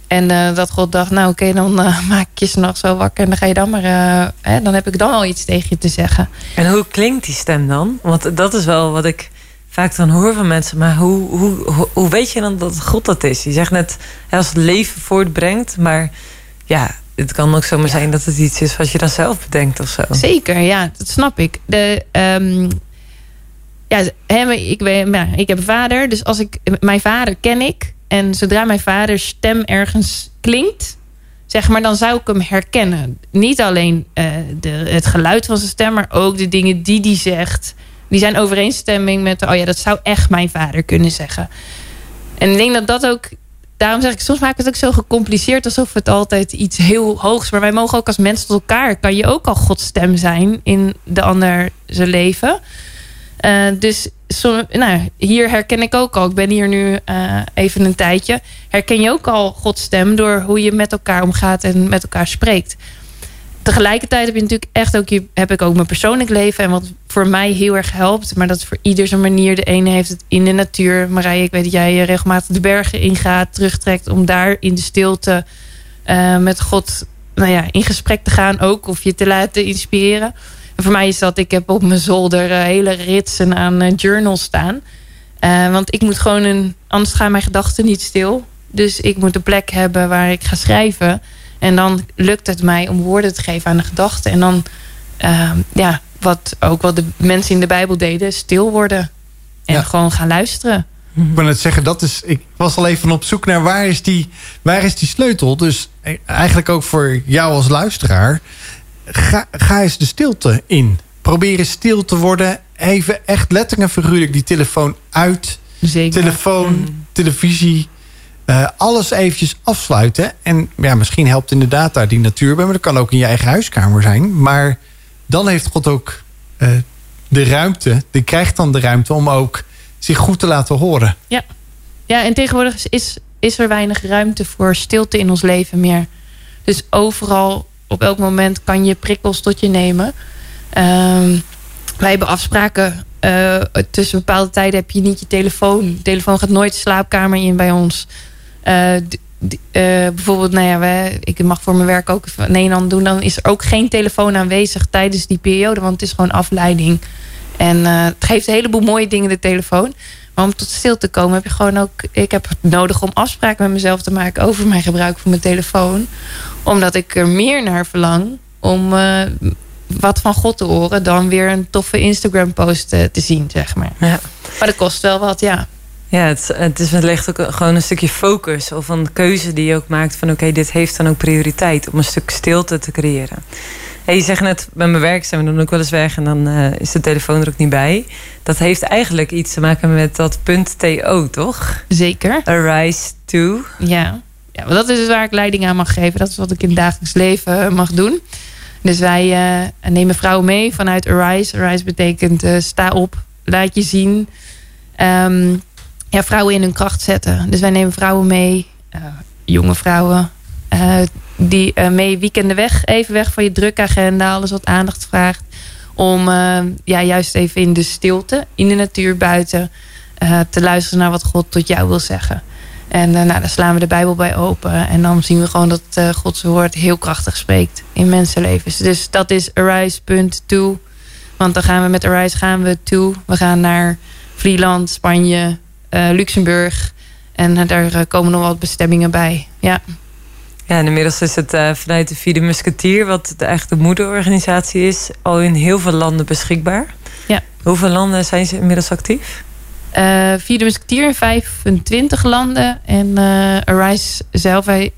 en uh, dat God dacht, nou oké, okay, dan uh, maak ik je s'nachts zo wakker... en dan ga je dan maar, hè, dan heb ik dan al iets tegen je te zeggen. En hoe klinkt die stem dan? Want dat is wel wat ik vaak dan hoor van mensen. Maar hoe, hoe, hoe, hoe weet je dan dat God dat is? Je zegt net, als het leven voortbrengt, maar ja... Het kan ook zomaar ja. zijn dat het iets is wat je dan zelf bedenkt of zo. Zeker, ja, dat snap ik. De, um, ja, ik, ben, ik heb een vader. Dus als ik, mijn vader ken ik. En zodra mijn vaders stem ergens klinkt, zeg maar, dan zou ik hem herkennen. Niet alleen uh, de, het geluid van zijn stem, maar ook de dingen die hij zegt. Die zijn overeenstemming met, oh ja, dat zou echt mijn vader kunnen zeggen. En ik denk dat dat ook, daarom zeg ik, soms maak ik het ook zo gecompliceerd alsof het altijd iets heel hoogs. Maar wij mogen ook als mensen tot elkaar, kan je ook al Gods stem zijn in de ander zijn leven. Uh, dus nou, hier herken ik ook al. Ik ben hier nu uh, even een tijdje. Herken je ook al Gods stem door hoe je met elkaar omgaat en met elkaar spreekt. Tegelijkertijd heb je natuurlijk echt ook, heb ik ook mijn persoonlijk leven. En wat voor mij heel erg helpt. Maar dat is voor ieder zijn manier. De ene heeft het in de natuur. Marije, ik weet dat jij regelmatig de bergen ingaat, terugtrekt. Om daar in de stilte met God nou ja, in gesprek te gaan ook. Of je te laten inspireren voor mij is dat, ik heb op mijn zolder uh, hele ritsen aan uh, journals staan. Uh, want ik moet gewoon een, anders gaan mijn gedachten niet stil. Dus ik moet een plek hebben waar ik ga schrijven. En dan lukt het mij om woorden te geven aan de gedachten. En dan, ja, wat ook wat de mensen in de Bijbel deden, stil worden. En ja. gewoon gaan luisteren. Ik wil net zeggen, dat is, ik was al even op zoek naar waar is, die, waar is die sleutel. Dus eigenlijk ook voor jou als luisteraar ga, ga eens de stilte in. Probeer eens stil te worden. Even echt letterlijk en figuurlijk die telefoon uit. Zeker. Telefoon, mm. televisie. alles eventjes afsluiten. En ja, misschien helpt inderdaad daar die natuur bij. Maar dat kan ook in je eigen huiskamer zijn. Maar dan heeft God ook de ruimte. Die krijgt dan de ruimte om ook zich goed te laten horen. Ja, ja en tegenwoordig is, is er weinig ruimte voor stilte in ons leven meer. Dus overal, op elk moment kan je prikkels tot je nemen. Um, wij hebben afspraken. Uh, tussen bepaalde tijden heb je niet je telefoon. De telefoon gaat nooit de slaapkamer in bij ons. Uh, bijvoorbeeld, nou ja, ik mag voor mijn werk ook een en ander doen. Dan is er ook geen telefoon aanwezig tijdens die periode. Want het is gewoon afleiding. En het geeft een heleboel mooie dingen, de telefoon. Maar om tot stil te komen heb je gewoon ook... Ik heb het nodig om afspraken met mezelf te maken... over mijn gebruik van mijn telefoon. Omdat ik er meer naar verlang... om uh, wat van God te horen... dan weer een toffe Instagram-post uh, te zien, zeg maar. Ja. Maar dat kost wel wat, ja. Ja, het, het, is, het legt ook gewoon een stukje focus of een keuze die je ook maakt van oké, dit heeft dan ook prioriteit om een stuk stilte te creëren. Je zegt net, bij mijn werk zijn we dan ook wel eens weg en dan uh, is de telefoon er ook niet bij. Dat heeft eigenlijk iets te maken met dat punt TO, toch? Zeker. Arise to. Ja. ja, maar dat is dus waar ik leiding aan mag geven. Dat is wat ik in het dagelijks leven mag doen. Dus wij uh, nemen vrouwen mee vanuit Arise. Arise betekent uh, sta op, laat je zien. Um, ja, vrouwen in hun kracht zetten. Dus wij nemen vrouwen mee, jonge vrouwen, die uh, mee weekenden weg, even weg van je drukke agenda, alles wat aandacht vraagt. Om ja, juist even in de stilte, in de natuur buiten, te luisteren naar wat God tot jou wil zeggen. En nou, daar slaan we de Bijbel bij open. En dan zien we gewoon dat Gods woord heel krachtig spreekt in mensenlevens. Dus dat is Arise.to. Want dan gaan we met Arise gaan we toe. We gaan naar Vlieland, Spanje, Luxemburg. En daar komen nog wat bestemmingen bij. Ja. Ja, en inmiddels is het vanuit de Vierde Musketeer, wat de echte moederorganisatie is, al in heel veel landen beschikbaar. Ja. Hoeveel landen zijn ze inmiddels actief? Uh, Vierde Musketeer in 25 landen. En Arise zelf wij,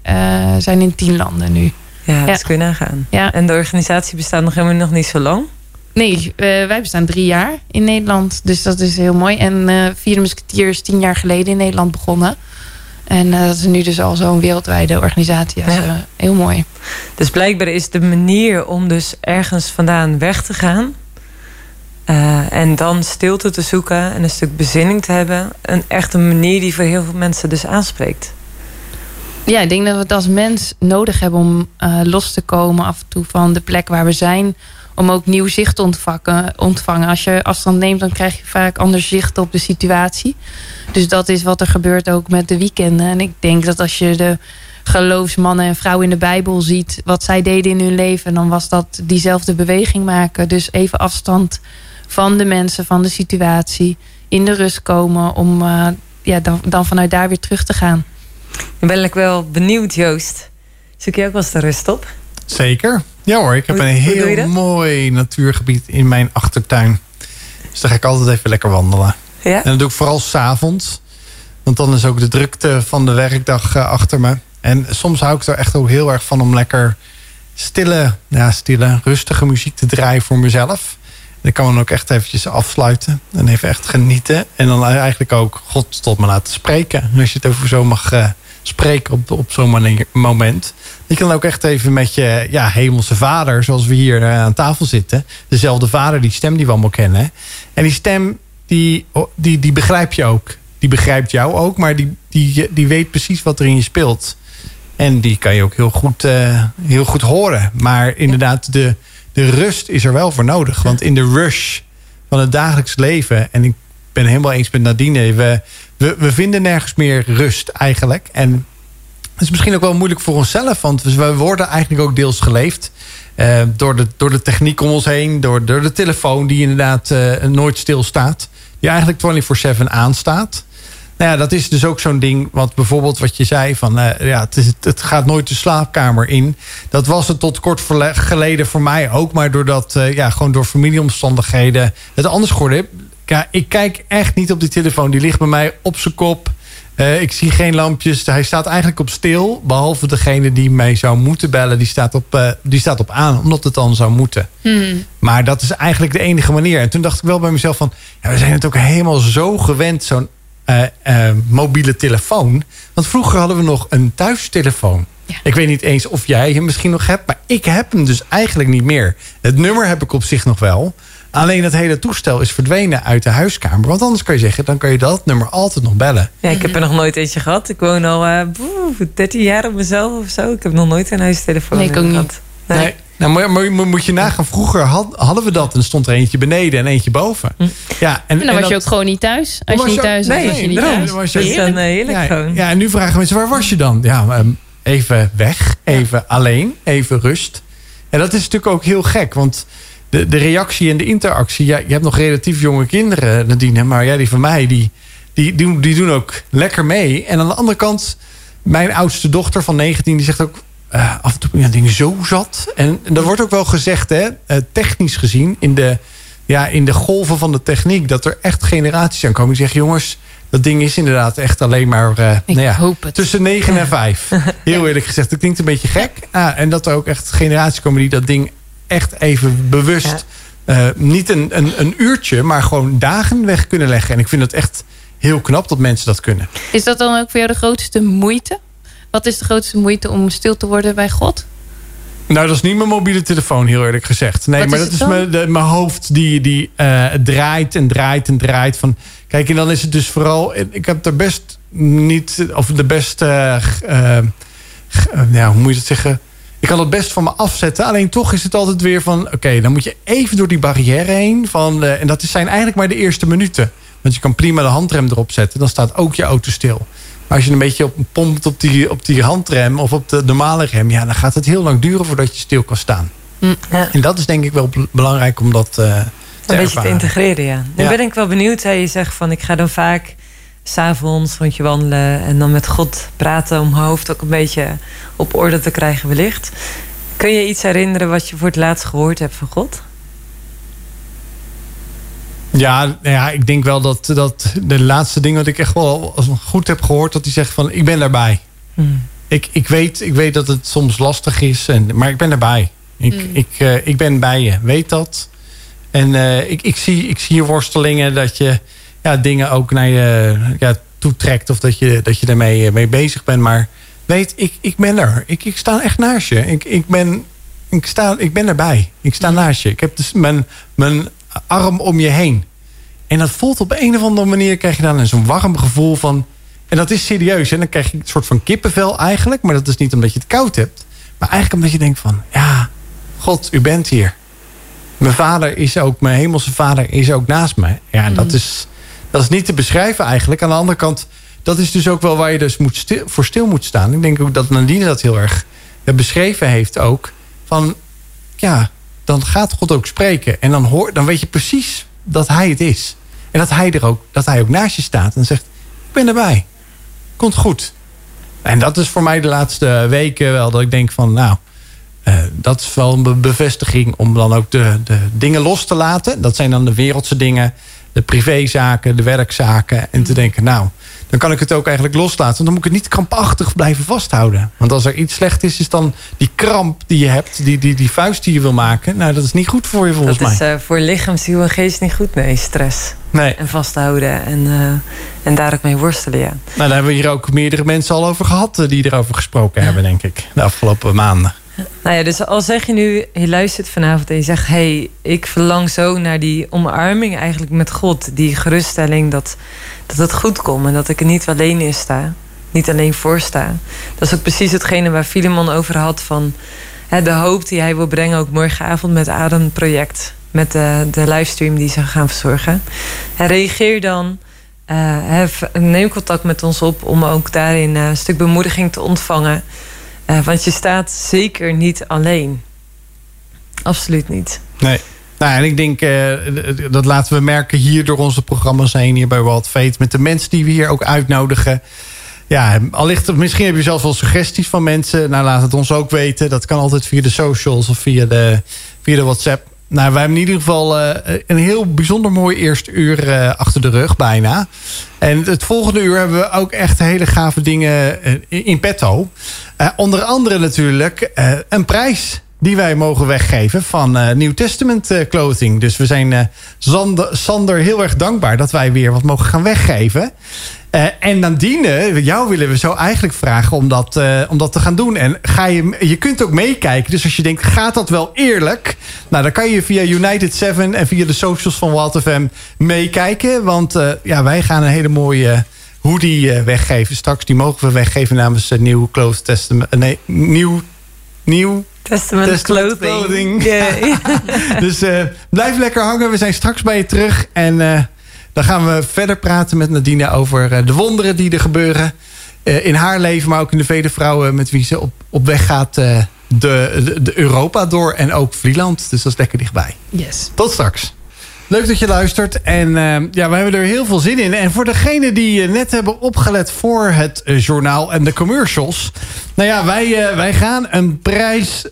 zijn in 10 landen nu. Ja, dat ja. kun je nagaan. Ja. En de organisatie bestaat nog helemaal nog niet zo lang? Nee, wij bestaan drie jaar in Nederland. Dus dat is heel mooi. En Vierde Musketeer is tien jaar geleden in Nederland begonnen. En uh, dat is nu dus al zo'n wereldwijde organisatie. Ja. heel mooi. Dus blijkbaar is de manier om dus ergens vandaan weg te gaan... en dan stilte te zoeken en een stuk bezinning te hebben... een echt een manier die voor heel veel mensen dus aanspreekt. Ja, ik denk dat we het als mens nodig hebben om los te komen af en toe van de plek waar we zijn om ook nieuw zicht te ontvangen, ontvangen. Als je afstand neemt, dan krijg je vaak ander zicht op de situatie. Dus dat is wat er gebeurt ook met de weekenden. En ik denk dat als je de geloofsmannen en vrouwen in de Bijbel ziet... wat zij deden in hun leven, dan was dat diezelfde beweging maken. Dus even afstand van de mensen, van de situatie. In de rust komen om uh, ja, dan, dan vanuit daar weer terug te gaan. Dan ben ik wel benieuwd, Joost. Zoek je ook wel eens de rust op? Zeker. Ja hoor, ik heb een heel mooi natuurgebied in mijn achtertuin. Dus daar ga ik altijd even lekker wandelen. Ja? En dat doe ik vooral s'avonds. Want dan is ook de drukte van de werkdag uh, achter me. En soms hou ik er echt ook heel erg van om lekker stille, ja, stille, rustige muziek te draaien voor mezelf. En ik kan dan ook echt eventjes afsluiten en even echt genieten. En dan eigenlijk ook God tot me laten spreken. Als je het over zo mag uh, spreken op, op zo'n moment. Je kan ook echt even met je ja, hemelse vader, zoals we hier eh, aan tafel zitten. Dezelfde vader, die stem die we allemaal kennen. En die stem, die, die, die begrijp je ook. Die begrijpt jou ook, maar die, die, die weet precies wat er in je speelt. En die kan je ook heel goed, uh, heel goed horen. Maar inderdaad, de, de rust is er wel voor nodig. Want in de rush van het dagelijks leven... en ik ben helemaal eens met Nadine... we, we, we vinden nergens meer rust eigenlijk. En het is misschien ook wel moeilijk voor onszelf. Want we worden eigenlijk ook deels geleefd. Uh, door, de, door de techniek om ons heen. Door, door de telefoon die inderdaad uh, nooit stilstaat. Die eigenlijk 24-7 aanstaat. Nou ja, dat is dus ook zo'n ding. Wat bijvoorbeeld wat je zei. Van, uh, ja, het, is, het, gaat nooit de slaapkamer in. Dat was het tot kort geleden voor mij ook. Maar doordat ja, gewoon door familieomstandigheden het anders geworden Ja, ik kijk echt niet op die telefoon. Die ligt bij mij op zijn kop. Uh, ik zie geen lampjes. Hij staat eigenlijk op stil. Behalve degene die mij zou moeten bellen. Die staat op, uh, die staat op aan. Omdat het dan zou moeten. Hmm. Maar dat is eigenlijk de enige manier. En toen dacht ik wel bij mezelf van... Ja, we zijn het ook helemaal zo gewend. Zo'n mobiele telefoon. Want vroeger hadden we nog een thuistelefoon. Ik weet niet eens of jij hem misschien nog hebt, maar ik heb hem dus eigenlijk niet meer. Het nummer heb ik op zich nog wel. Alleen het hele toestel is verdwenen uit de huiskamer. Want anders kan je zeggen, dan kan je dat nummer altijd nog bellen. Ja, ik heb er nog nooit eentje gehad. Ik woon al uh, boe, 13 jaar op mezelf of zo. Ik heb nog nooit een huistelefoon nee, ik ook niet. Nee. nee. Nou, maar, maar, moet je nagaan, vroeger hadden we dat en stond er eentje beneden en eentje boven. Hm. Ja, en, dan was je ook gewoon niet thuis. Als je niet thuis was, was je niet thuis. Was je, dat is dan heerlijk ja, ja, en nu vragen mensen, waar was je dan? Ja, ehm, even weg, even alleen, even rust. En dat is natuurlijk ook heel gek, want de, de reactie en de interactie... Ja, je hebt nog relatief jonge kinderen, Nadine, maar ja, die van mij... Die, die, die, die doen ook lekker mee. En aan de andere kant, mijn oudste dochter van 19... die zegt ook uh, af en toe ja, ding zo zat. En, en er wordt ook wel gezegd, hè, uh, technisch gezien... In de, ja, in de golven van de techniek... dat er echt generaties aan komen die zeggen... jongens, dat ding is inderdaad echt alleen maar uh, nou ja, tussen 9 en 5. Heel eerlijk gezegd, dat klinkt een beetje gek. Ah, en dat er ook echt generaties komen die dat ding echt even bewust... Uh, niet een, een, een uurtje, maar gewoon dagen weg kunnen leggen. En ik vind het echt heel knap dat mensen dat kunnen. Is dat dan ook voor jou de grootste moeite? Wat is de grootste moeite om stil te worden bij God? Nou, dat is niet mijn mobiele telefoon, heel eerlijk gezegd. Nee, maar dat is mijn, de, mijn hoofd die, die uh, draait en draait en draait. Van, kijk, en dan is het dus vooral... Ik heb er best niet... Of de beste... Uh, ja, hoe moet je het zeggen? Ik kan het best van me afzetten. Alleen toch is het altijd weer van... Oké, dan moet je even door die barrière heen. Van, uh, en dat zijn eigenlijk maar de eerste minuten. Want je kan prima de handrem erop zetten. Dan staat ook je auto stil. Maar als je een beetje op, pompt op die, op die handrem of op de normale rem... Ja, dan gaat het heel lang duren voordat je stil kan staan. Mm. Ja. En dat is denk ik wel belangrijk om dat uh, te Een beetje te integreren, ja. Nu ben ik wel benieuwd. Hè? Je zegt van ik ga dan vaak s'avonds rondje wandelen... en dan met God praten om mijn hoofd ook een beetje op orde te krijgen wellicht. Kun je iets herinneren wat je voor het laatst gehoord hebt van God? Ja, nou ja, ik denk wel dat, dat de laatste ding wat ik echt wel goed heb gehoord... dat hij zegt van, ik ben erbij. Hmm. Ik, ik, weet, ik weet dat het soms lastig is, en, maar ik ben erbij. Ik, hmm. ik, uh, ik ben bij je, weet dat. En uh, ik, ik, zie, ik zie je worstelingen dat je ja, dingen ook naar je ja, toetrekt... of dat je, dat je daarmee eh, mee bezig bent. Maar weet, ik, ik ben er. Ik, ik sta echt naast je. Ik, ik, ben, ik, sta, ik ben erbij. Ik sta hmm. naast je. Ik heb dus mijn, mijn arm om je heen. En dat voelt op een of andere manier... krijg je dan zo'n warm gevoel van... En dat is serieus. En dan krijg je een soort van kippenvel eigenlijk. Maar dat is niet omdat je het koud hebt. Maar eigenlijk omdat je denkt van... Ja, God, u bent hier. Mijn vader is ook... Mijn hemelse vader is ook naast me. Ja, en dat, mm. is, dat is niet te beschrijven eigenlijk. Aan de andere kant... Dat is dus ook wel waar je dus moet voor stil moet staan. Ik denk ook dat Nadine dat heel erg beschreven heeft ook. Van, ja, dan gaat God ook spreken. En dan, hoor, dan weet je precies dat hij het is. En dat hij, er ook, dat hij ook naast je staat en zegt... ik ben erbij. Komt goed. En dat is voor mij de laatste weken wel dat ik denk van... nou, uh, dat is wel een bevestiging om dan ook de, de dingen los te laten. Dat zijn dan de wereldse dingen, de privézaken, de werkzaken. En te denken, nou, dan kan ik het ook eigenlijk loslaten. Want dan moet ik het niet krampachtig blijven vasthouden. Want als er iets slecht is, is dan die kramp die je hebt... die, die, die vuist die je wil maken... nou, dat is niet goed voor je volgens mij. Dat is uh, voor lichaam, ziel en geest niet goed, nee, stress. Nee. En vasthouden en, uh, en daar ook mee worstelen, ja. Nou, daar hebben we hier ook meerdere mensen al over gehad... Eh, die erover gesproken hebben, denk ik, de afgelopen maanden. Nou ja, dus al zeg je nu, je luistert vanavond en je zegt... hey, ik verlang zo naar die omarming eigenlijk met God. Die geruststelling dat, dat het goed komt en dat ik er niet alleen in sta. Niet alleen voor sta. Dat is ook precies hetgene waar Filemon over had van... Hè, de hoop die hij wil brengen ook morgenavond met Adam project. Met de, de livestream die ze gaan verzorgen. En reageer dan... Uh, neem contact met ons op om ook daarin een stuk bemoediging te ontvangen... Uh, want je staat zeker niet alleen. Absoluut niet. Nee. Nou, en ik denk, uh, dat laten we merken hier door onze programma's heen, hier bij Walt Fate. Met de mensen die we hier ook uitnodigen. Ja, allicht, misschien heb je zelfs wel suggesties van mensen. Nou, laat het ons ook weten. Dat kan altijd via de socials of via de, via de WhatsApp. Nou, wij hebben in ieder geval uh, een heel bijzonder mooi eerste uur uh, achter de rug bijna. En het volgende uur hebben we ook echt hele gave dingen uh, in petto. onder andere natuurlijk een prijs die wij mogen weggeven van New Testament clothing. Dus we zijn Sander, Sander heel erg dankbaar dat wij weer wat mogen gaan weggeven. Uh, en Nadine, jou willen we zo eigenlijk vragen om dat, uh, om dat te gaan doen. En ga je, je kunt ook meekijken. Dus als je denkt, gaat dat wel eerlijk? Nou, dan kan je via United 7 en via de socials van Walt FM meekijken. Want uh, ja, wij gaan een hele mooie hoodie weggeven. Straks die mogen we weggeven namens Nieuw Close Testament. nee, Nieuw... Nieuw Testament, Testament clothing. dus blijf lekker hangen. We zijn straks bij je terug. En dan gaan we verder praten met Nadine over eh, de wonderen die er gebeuren. Eh, in haar leven, maar ook in de vele vrouwen met wie ze op, op weg gaat eh, de, de, Europa door. En ook Vlieland. Dus dat is lekker dichtbij. Yes. Tot straks. Leuk dat je luistert. En uh, ja, we hebben er heel veel zin in. En voor degenen die net hebben opgelet voor het journaal en de commercials. Nou ja, wij, uh, wij gaan een, prijs,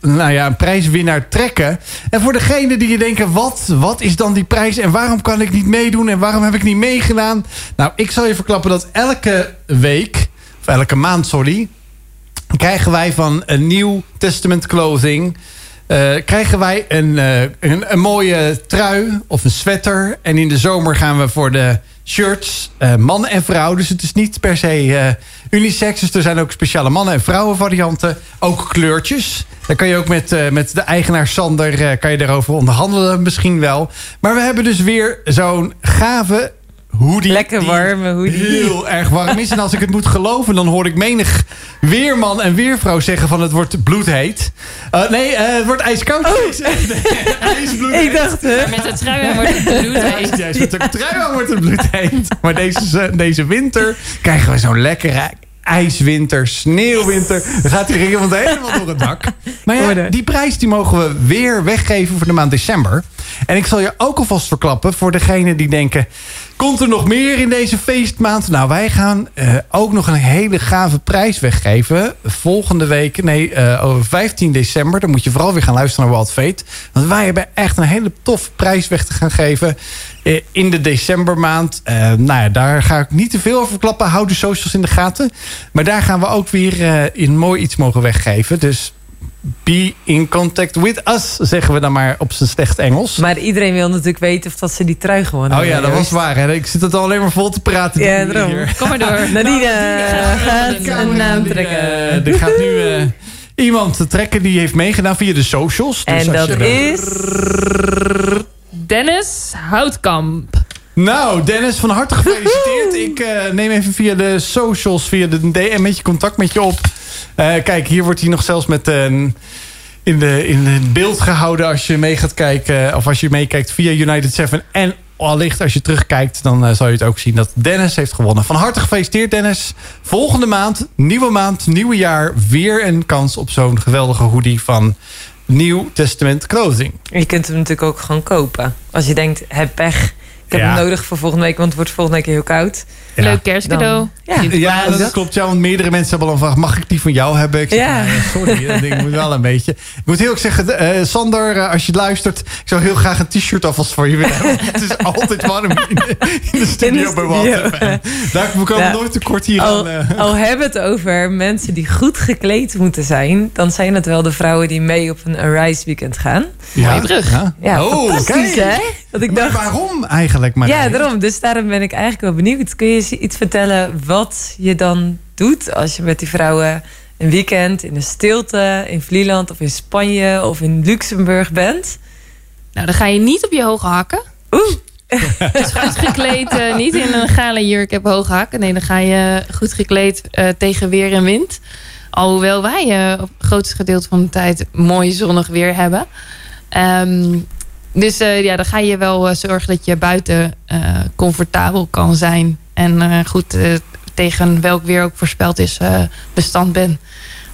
nou ja, een prijswinnaar trekken. En voor degenen die je denken, wat, wat is dan die prijs? En waarom kan ik niet meedoen? En waarom heb ik niet meegedaan? Nou, ik zal je verklappen dat elke week, of elke maand, sorry... krijgen wij van een nieuw Testament Clothing krijgen wij een, uh, een, een, mooie trui of een sweater. En in de zomer gaan we voor de shirts, uh, man en vrouw. Dus het is niet per se unisex. Dus er zijn ook speciale mannen- en vrouwen varianten. Ook kleurtjes. Dan kan je ook met, met de eigenaar Sander kan je daarover onderhandelen misschien wel. Maar we hebben dus weer zo'n gave hoodie. Lekker warme hoodie. Heel erg warm is. En als ik het moet geloven, dan hoor ik menig weerman en weervrouw zeggen van het wordt bloedheet. Uh, nee, uh, het wordt ijskoud. Oh. ik dacht, hè? Met het trui wordt het bloedheet. Juist, met de trui wordt het bloedheet. Maar deze, deze winter krijgen we zo'n lekkere ijswinter, sneeuwwinter. Dan gaat hier iemand helemaal door het dak. Maar ja, die prijs die mogen we weer weggeven voor de maand december. En ik zal je ook alvast verklappen voor degenen die denken... Komt er nog meer in deze feestmaand? Nou, wij gaan uh, ook nog een hele gave prijs weggeven. Volgende week, nee, uh, over 15 december. Dan moet je vooral weer gaan luisteren naar Wild Fate. Want wij hebben echt een hele tof prijs weg te gaan geven. Uh, in de decembermaand. nou ja, daar ga ik niet te veel over verklappen. Hou de socials in de gaten. Maar daar gaan we ook weer in mooi iets mogen weggeven. Dus be in contact with us, zeggen we dan maar op zijn slecht Engels. Maar iedereen wil natuurlijk weten of dat ze die trui gewonnen Oh ja, dat was waar. Hè? Ik zit het al alleen maar vol te praten. Ja, Hier. Kom maar door. Nadine gaat een naam trekken. Uh, er gaat nu uh, iemand trekken die heeft meegedaan via de socials. Dus en dat is... Dennis Houtkamp. Nou, Dennis, van harte gefeliciteerd. Ik uh, neem even via de socials, via de DM met je contact met je op. Uh, kijk, hier wordt hij nog zelfs met een... in, de, in het beeld gehouden als je mee gaat kijken. Of als je meekijkt via United 7. En allicht als je terugkijkt, dan uh, zal je het ook zien dat Dennis heeft gewonnen. Van harte gefeliciteerd Dennis. Volgende maand, nieuwe maand, nieuwe jaar. Weer een kans op zo'n geweldige hoodie van Nieuw Testament Clothing. Je kunt hem natuurlijk ook gewoon kopen. Als je denkt, heb pech ik heb hem nodig voor volgende week, want het wordt volgende week heel koud. Leuk kerstcadeau. ja. ja, dat klopt. Ja, want meerdere mensen hebben al gevraagd, mag ik die van jou hebben? Ik zeg, ja. Nou, sorry, dat ding moet wel een beetje. Ik moet heel erg zeggen, uh, Sander, uh, als je luistert... ik zou heel graag een t-shirt alvast voor je willen het is altijd warm in de, in de studio bij Walter. Daar komen ja. nooit tekort hier al, aan. Uh. Al hebben het over mensen die goed gekleed moeten zijn... dan zijn het wel de vrouwen die mee op een Arise weekend gaan. Ja, terug. Ja, ja oh, fantastisch hè? Dat ik dacht, waarom eigenlijk? Maar ja, daarom. Dus daarom ben ik eigenlijk wel benieuwd. Kun je iets vertellen wat je dan doet als je met die vrouwen een weekend in de stilte in Vlieland of in Spanje of in Luxemburg bent? Nou, dan ga je niet op je hoge hakken. Oeh. Dus goed gekleed, uh, niet in een gala jurk heb hoge hakken. Nee, dan ga je goed gekleed uh, tegen weer en wind. Alhoewel wij uh, op het grootste gedeelte van de tijd mooi zonnig weer hebben. Um, dus ja, dan ga je wel zorgen dat je buiten comfortabel kan zijn. En goed tegen welk weer ook voorspeld is bestand ben.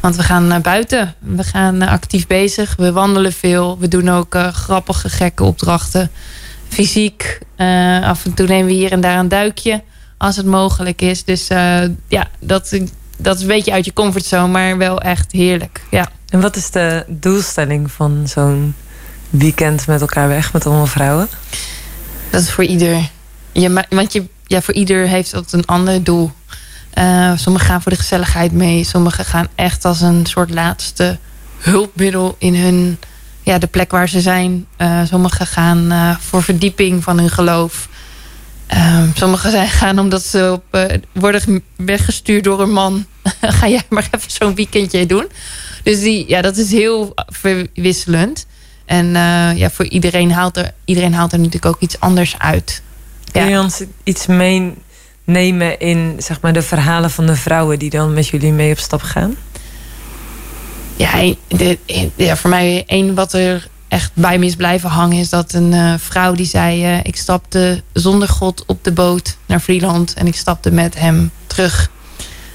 Want we gaan naar buiten. We gaan actief bezig. We wandelen veel. We doen ook grappige, gekke opdrachten. Fysiek. af en toe nemen we hier en daar een duikje. Als het mogelijk is. Dus ja, dat, dat is een beetje uit je comfortzone. Maar wel echt heerlijk. Ja. En wat is de doelstelling van zo'n weekend met elkaar weg met allemaal vrouwen? Dat is voor ieder. Je, want je, ja, voor ieder heeft dat een ander doel. Uh, sommigen gaan voor de gezelligheid mee. Sommigen gaan echt als een soort laatste hulpmiddel in hun, ja, de plek waar ze zijn. Uh, sommigen gaan uh, voor verdieping van hun geloof. Um, sommigen zijn gaan omdat ze op, worden weggestuurd door een man. Ga jij maar even zo'n weekendje doen. Dus die, ja, dat is heel verwisselend. En ja, voor iedereen haalt, er, iedereen haalt er natuurlijk ook iets anders uit. Kun je ons iets meenemen in zeg maar, de verhalen van de vrouwen die dan met jullie mee op stap gaan? Ja, de, ja voor mij één wat er echt bij me is blijven hangen... is dat een uh, vrouw die zei... Uh, ik stapte zonder God op de boot naar Vlieland... en ik stapte met hem terug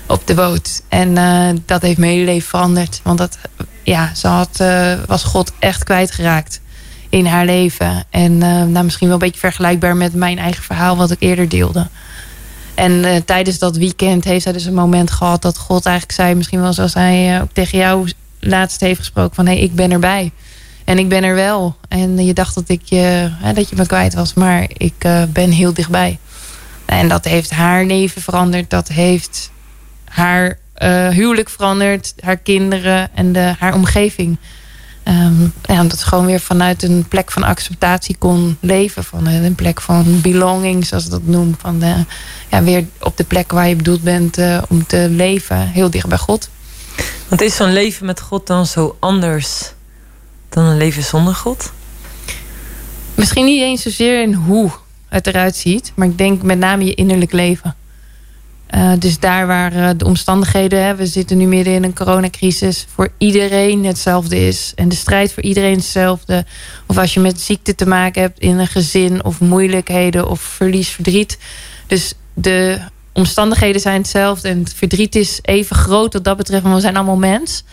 op de boot. En uh, dat heeft mijn hele leven veranderd. Want dat, ja, ze had, was God echt kwijtgeraakt in haar leven. En nou, misschien wel een beetje vergelijkbaar met mijn eigen verhaal... wat ik eerder deelde. En tijdens dat weekend heeft zij dus een moment gehad... dat God eigenlijk zei, misschien wel zoals hij ook tegen jou laatst heeft gesproken... van hé, hey, ik ben erbij... En ik ben er wel. En je dacht dat, ik je, dat je me kwijt was. Maar ik ben heel dichtbij. En dat heeft haar leven veranderd. Dat heeft haar huwelijk veranderd. Haar kinderen en de, haar omgeving. Um, ja, omdat ze gewoon weer vanuit een plek van acceptatie kon leven. Van een plek van belonging, zoals ze dat noemen. Van de, ja, weer op de plek waar je bedoeld bent uh, om te leven. Heel dicht bij God. Want is zo'n leven met God dan zo anders dan een leven zonder God? Misschien niet eens zozeer in hoe het eruit ziet. Maar ik denk met name je innerlijk leven. Uh, dus daar waar uh, de omstandigheden... Hè, we zitten nu midden in een coronacrisis... voor iedereen hetzelfde is. En de strijd voor iedereen hetzelfde. Of als je met ziekte te maken hebt in een gezin... of moeilijkheden of verlies, verdriet. Dus de omstandigheden zijn hetzelfde. En het verdriet is even groot wat dat betreft. Want we zijn allemaal mens.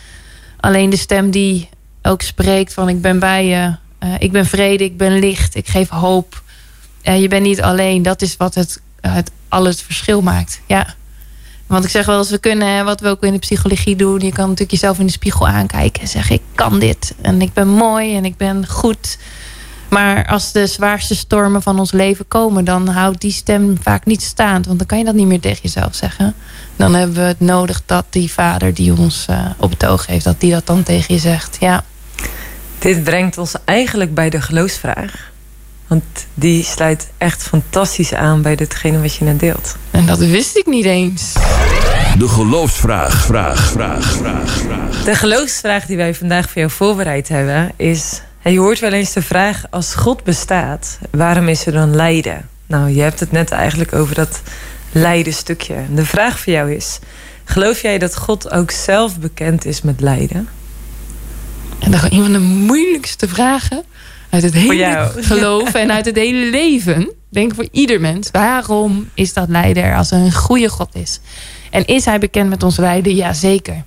Alleen de stem die ook spreekt van ik ben bij je. Uh, ik ben vrede, ik ben licht, ik geef hoop. Je bent niet alleen. Dat is wat het, het al het verschil maakt. Ja. Want ik zeg wel eens, we kunnen, wat we ook in de psychologie doen... je kan natuurlijk jezelf in de spiegel aankijken en zeggen... ik kan dit en ik ben mooi en ik ben goed. Maar als de zwaarste stormen van ons leven komen... dan houdt die stem vaak niet staand. Want dan kan je dat niet meer tegen jezelf zeggen. Dan hebben we het nodig dat die vader die ons uh, op het oog heeft... dat die dat dan tegen je zegt, ja. Dit brengt ons eigenlijk bij de geloofsvraag. Want die sluit echt fantastisch aan bij ditgene wat je net deelt. En dat wist ik niet eens. De geloofsvraag, vraag, vraag, vraag, vraag. De geloofsvraag die wij vandaag voor jou voorbereid hebben is... je hoort wel eens de vraag, als God bestaat, waarom is er dan lijden? Nou, je hebt het net eigenlijk over dat lijden stukje. De vraag voor jou is, geloof jij dat God ook zelf bekend is met lijden? En dat is een van de moeilijkste vragen uit het hele geloof en uit het hele leven. Denk voor ieder mens. Waarom is dat lijden er als er een goede God is? En is hij bekend met ons lijden? Jazeker.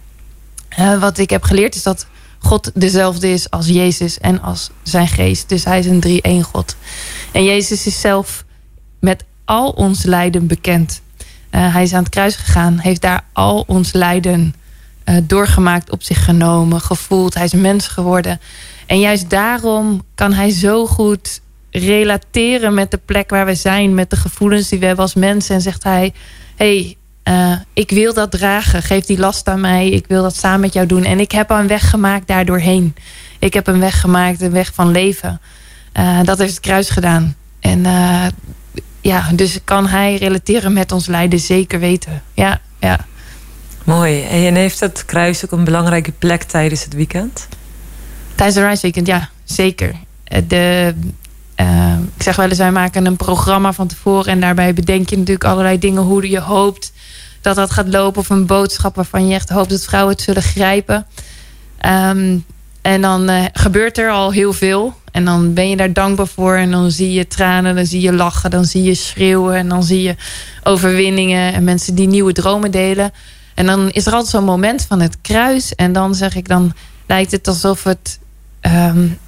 Uh, wat ik heb geleerd is dat God dezelfde is als Jezus en als zijn geest. Dus hij is een drie-één God. En Jezus is zelf met al ons lijden bekend. Uh, hij is aan het kruis gegaan, heeft daar al ons lijden uh, doorgemaakt, op zich genomen, gevoeld. Hij is mens geworden. En juist daarom kan hij zo goed relateren met de plek waar we zijn, met de gevoelens die we hebben als mensen. En zegt hij: hey, uh, ik wil dat dragen. Geef die last aan mij. Ik wil dat samen met jou doen. En ik heb een weg gemaakt daardoorheen. Ik heb een weg gemaakt, een weg van leven. Uh, dat heeft het kruis gedaan. En uh, ja, dus kan hij relateren met ons lijden zeker weten. Ja, ja. Mooi. En heeft het kruis ook een belangrijke plek tijdens het weekend? Tijdens de reisweekend, ja, zeker. Eh, de, uh, ik zeg wel eens, wij maken een programma van tevoren... en daarbij bedenk je natuurlijk allerlei dingen... hoe je hoopt dat dat gaat lopen... of een boodschap waarvan je echt hoopt dat vrouwen het zullen grijpen. Um, en dan uh, gebeurt er al heel veel. En dan ben je daar dankbaar voor. En dan zie je tranen, dan zie je lachen, dan zie je schreeuwen. En dan zie je overwinningen en mensen die nieuwe dromen delen. En dan is er altijd zo'n moment van het kruis. En dan zeg ik, dan lijkt het alsof het... Um,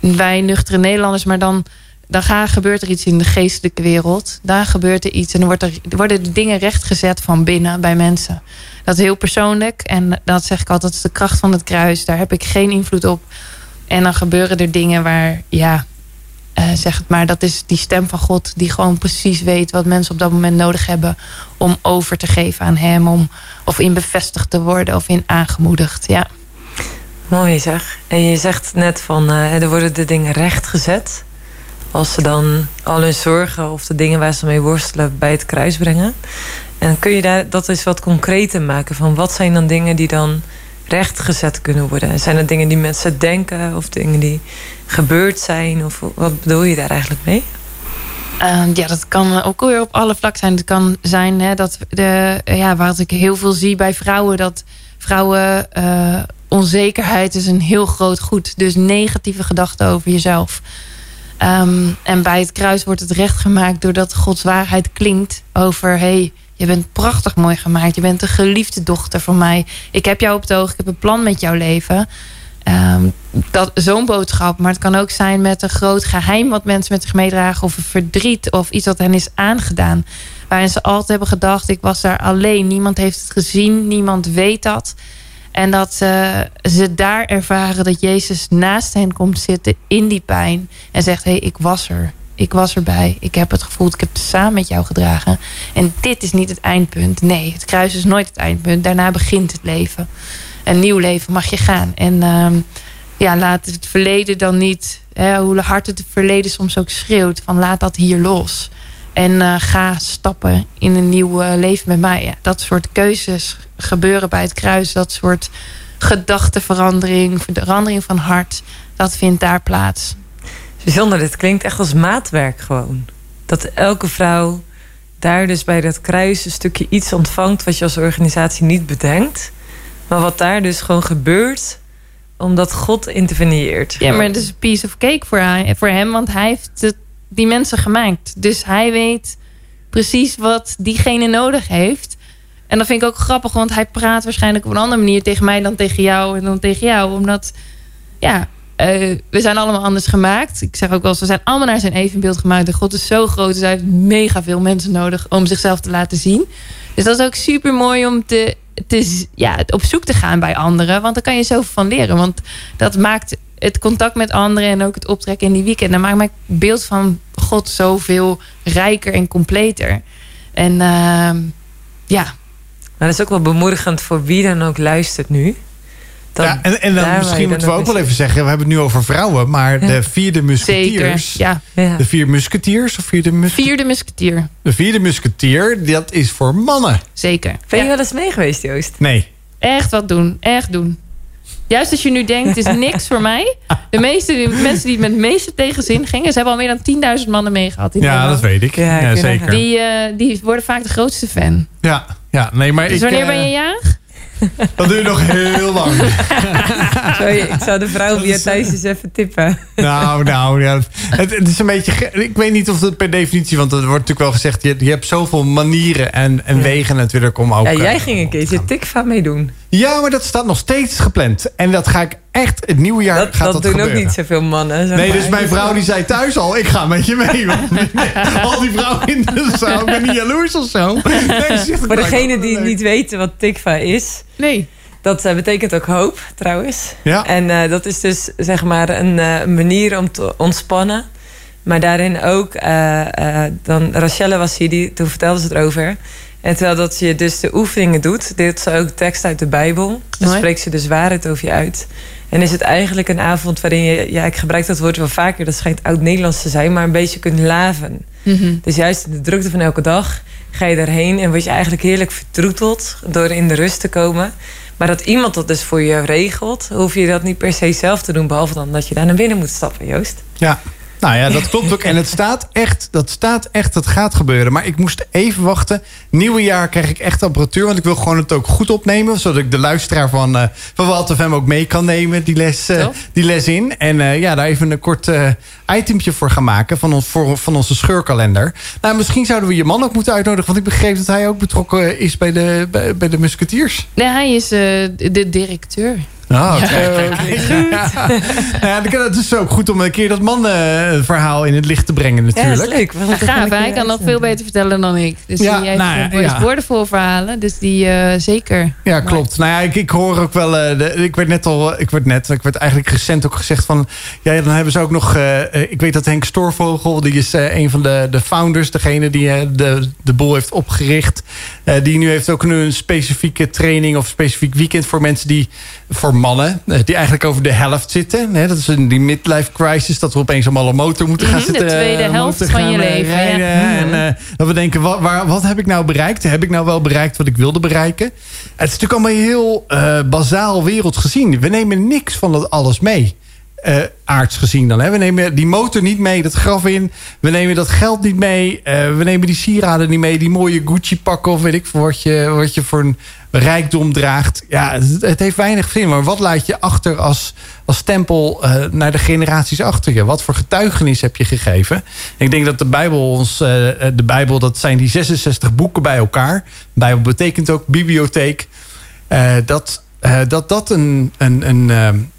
wij nuchtere Nederlanders, maar dan, dan gaat, gebeurt er iets in de geestelijke wereld. Daar gebeurt er iets en dan wordt er, worden de dingen rechtgezet van binnen bij mensen. Dat is heel persoonlijk en dat zeg ik altijd, dat is de kracht van het kruis. Daar heb ik geen invloed op. En dan gebeuren er dingen waar, ja, uh, zeg het maar, dat is die stem van God die gewoon precies weet wat mensen op dat moment nodig hebben om over te geven aan Hem, om of in bevestigd te worden of in aangemoedigd. Ja. Mooi zeg. En je zegt net van uh, er worden de dingen rechtgezet. Als ze dan al hun zorgen of de dingen waar ze mee worstelen bij het kruis brengen. En kun je daar, dat eens wat concreter maken van wat zijn dan dingen die dan rechtgezet kunnen worden? Zijn er dingen die mensen denken of dingen die gebeurd zijn? Of wat bedoel je daar eigenlijk mee? Ehm, ja, dat kan ook weer op alle vlakken zijn. Het kan zijn hè, dat de, ja, wat ik heel veel zie bij vrouwen, dat vrouwen uh, onzekerheid is een heel groot goed. Dus negatieve gedachten over jezelf. Um, en bij het kruis wordt het recht gemaakt doordat Gods waarheid klinkt over hey, je bent prachtig mooi gemaakt. Je bent een geliefde dochter van mij. Ik heb jou op het oog. Ik heb een plan met jouw leven. Um, Zo'n boodschap. Maar het kan ook zijn met een groot geheim wat mensen met zich meedragen. Of een verdriet of iets wat hen is aangedaan. Waarin ze altijd hebben gedacht, ik was daar alleen. Niemand heeft het gezien, niemand weet dat. En dat uh, ze daar ervaren dat Jezus naast hen komt zitten in die pijn. En zegt, hé, hey, ik was er. Ik was erbij. Ik heb het gevoeld. Ik heb het samen met jou gedragen. En dit is niet het eindpunt. Nee, het kruis is nooit het eindpunt. Daarna begint het leven. Een nieuw leven mag je gaan. En uh, ja, laat het verleden dan niet... Hè, hoe hard het verleden soms ook schreeuwt... van laat dat hier los. En uh, ga stappen in een nieuw uh, leven met mij. Ja, dat soort keuzes gebeuren bij het kruis. Dat soort gedachtenverandering, verandering van hart. Dat vindt daar plaats. Bijzonder, dit klinkt echt als maatwerk gewoon. Dat elke vrouw daar dus bij dat kruis een stukje iets ontvangt... wat je als organisatie niet bedenkt. Maar wat daar dus gewoon gebeurt omdat God interveneert. Ja, maar het is een piece of cake voor, hij, voor hem. Want hij heeft het, die mensen gemaakt. Dus hij weet precies wat diegene nodig heeft. En dat vind ik ook grappig. Want hij praat waarschijnlijk op een andere manier tegen mij dan tegen jou. En dan tegen jou. Omdat, ja, uh, we zijn allemaal anders gemaakt. Ik zeg ook wel eens, we zijn allemaal naar zijn evenbeeld gemaakt. De God is zo groot, dus hij heeft mega veel mensen nodig om zichzelf te laten zien. Dus dat is ook super mooi om te, ja, op zoek te gaan bij anderen. Want daar kan je zoveel van leren. Want dat maakt het contact met anderen en ook het optrekken in die weekend. Dan maakt mijn beeld van God zoveel rijker en completer. En uh, ja. Maar dat is ook wel bemoedigend voor wie dan ook luistert nu ja, en, en dan misschien moeten we ook wel even zeggen... we hebben het nu over vrouwen... maar de vierde musketiers... ja. De vier musketiers of vierde musketier? Vierde musketier. De vierde musketier, dat is voor mannen. Zeker. Ben je wel eens mee geweest, Joost? Nee. Echt wat doen, echt doen. Juist als je nu denkt, het is niks voor mij. De meeste mensen die met het meeste tegenzin gingen... ze hebben al meer dan 10.000 mannen meegehad. In ja, dat weet ik. Ja, zeker. Die, uh, die worden vaak de grootste fan. Ja, ja nee, maar dus ik, wanneer uh, ben je jarig? Dat duurt nog heel lang. Sorry, ik zou de vrouw via thuis eens even tippen. Nou, nou, ja, het, het, is een beetje... Ik weet niet of dat per definitie... Want er wordt natuurlijk wel gezegd... Je, je hebt zoveel manieren en, en wegen natuurlijk om ook... Ja, jij ging een keertje tikva meedoen. Ja, maar dat staat nog steeds gepland. En dat ga ik echt... Het nieuwe jaar dat, gaat dat, dat doen ook niet zoveel mannen. Nee, dus mijn vrouw die zei thuis al... Ik ga met je mee. al die vrouwen in de zaal. Ik ben niet jaloers of zo. Nee, Voor degene die niet weten wat tikva is... Nee. Dat uh, betekent ook hoop, trouwens. Ja. En uh, dat is dus zeg maar een uh, manier om te ontspannen. Maar daarin ook, dan Rachelle was hier, die, toen vertelde ze erover. En terwijl dat je dus de oefeningen doet, deelt ze ook tekst uit de Bijbel. Dan spreekt ze dus waarheid over je uit. En is het eigenlijk een avond waarin je, ja, ik gebruik dat woord wel vaker, dat schijnt oud-Nederlands te zijn, maar een beetje kunt laven. Mm -hmm. Dus juist in de drukte van elke dag ga je daarheen en word je eigenlijk heerlijk vertroeteld door in de rust te komen. Maar dat iemand dat dus voor je regelt, hoef je dat niet per se zelf te doen, behalve dan dat je daar naar binnen moet stappen, Joost. Ja, nou ja, dat klopt ook. En het staat echt, dat staat echt, dat gaat gebeuren. Maar ik moest even wachten. Nieuwe jaar krijg ik echt apparatuur. Want ik wil gewoon het ook goed opnemen. Zodat ik de luisteraar van, uh, van Walter FM ook mee kan nemen. Die les, uh, die les in. En uh, ja, daar even een kort itempje voor gaan maken. Van, ons, voor, van onze scheurkalender. Nou, misschien zouden we je man ook moeten uitnodigen. Want ik begreep dat hij ook betrokken is bij de, bij, bij de musketiers. Nee, hij is de directeur. Oh, ja, ja, het is ook goed om een keer dat mannenverhaal in het licht te brengen natuurlijk. Ja, dat is leuk. Ja, gaaf, hij kan nog veel beter vertellen dan ik. Dus ja, die heeft nou, ja, woordenvol verhalen. Dus die uh, zeker. Ja, klopt. Nou ja, ik, ik hoor ook wel... Uh, de, ik werd net al... Ik werd net... Ik werd eigenlijk recent ook gezegd van... Ja, dan hebben ze ook nog... Uh, ik weet dat Henk Storvogel... Die is een van de, de founders. Degene die de, de boel heeft opgericht. die nu heeft ook nu een specifieke training... Of specifiek weekend voor mensen die... Voor mannen die eigenlijk over de helft zitten. Dat is die midlife crisis, dat we opeens allemaal een motor moeten gaan zitten. De tweede helft van je leven. Rijden, En dat we denken, wat, waar, wat heb ik nou bereikt? Heb ik nou wel bereikt wat ik wilde bereiken? Het is natuurlijk allemaal heel bazaal wereld gezien. We nemen niks van dat alles mee uh, aards gezien dan. Hè? We nemen die motor niet mee, dat graf in. We nemen dat geld niet mee. Uh, we nemen die sieraden niet mee. Die mooie Gucci pakken of weet ik wat je, wat je voor een rijkdom draagt. Ja, het, heeft weinig zin. Maar wat laat je achter als, als stempel uh, naar de generaties achter je? Wat voor getuigenis heb je gegeven? ik denk dat de Bijbel ons... de Bijbel, dat zijn die 66 boeken bij elkaar. Bijbel betekent ook bibliotheek. dat, dat dat een... een, een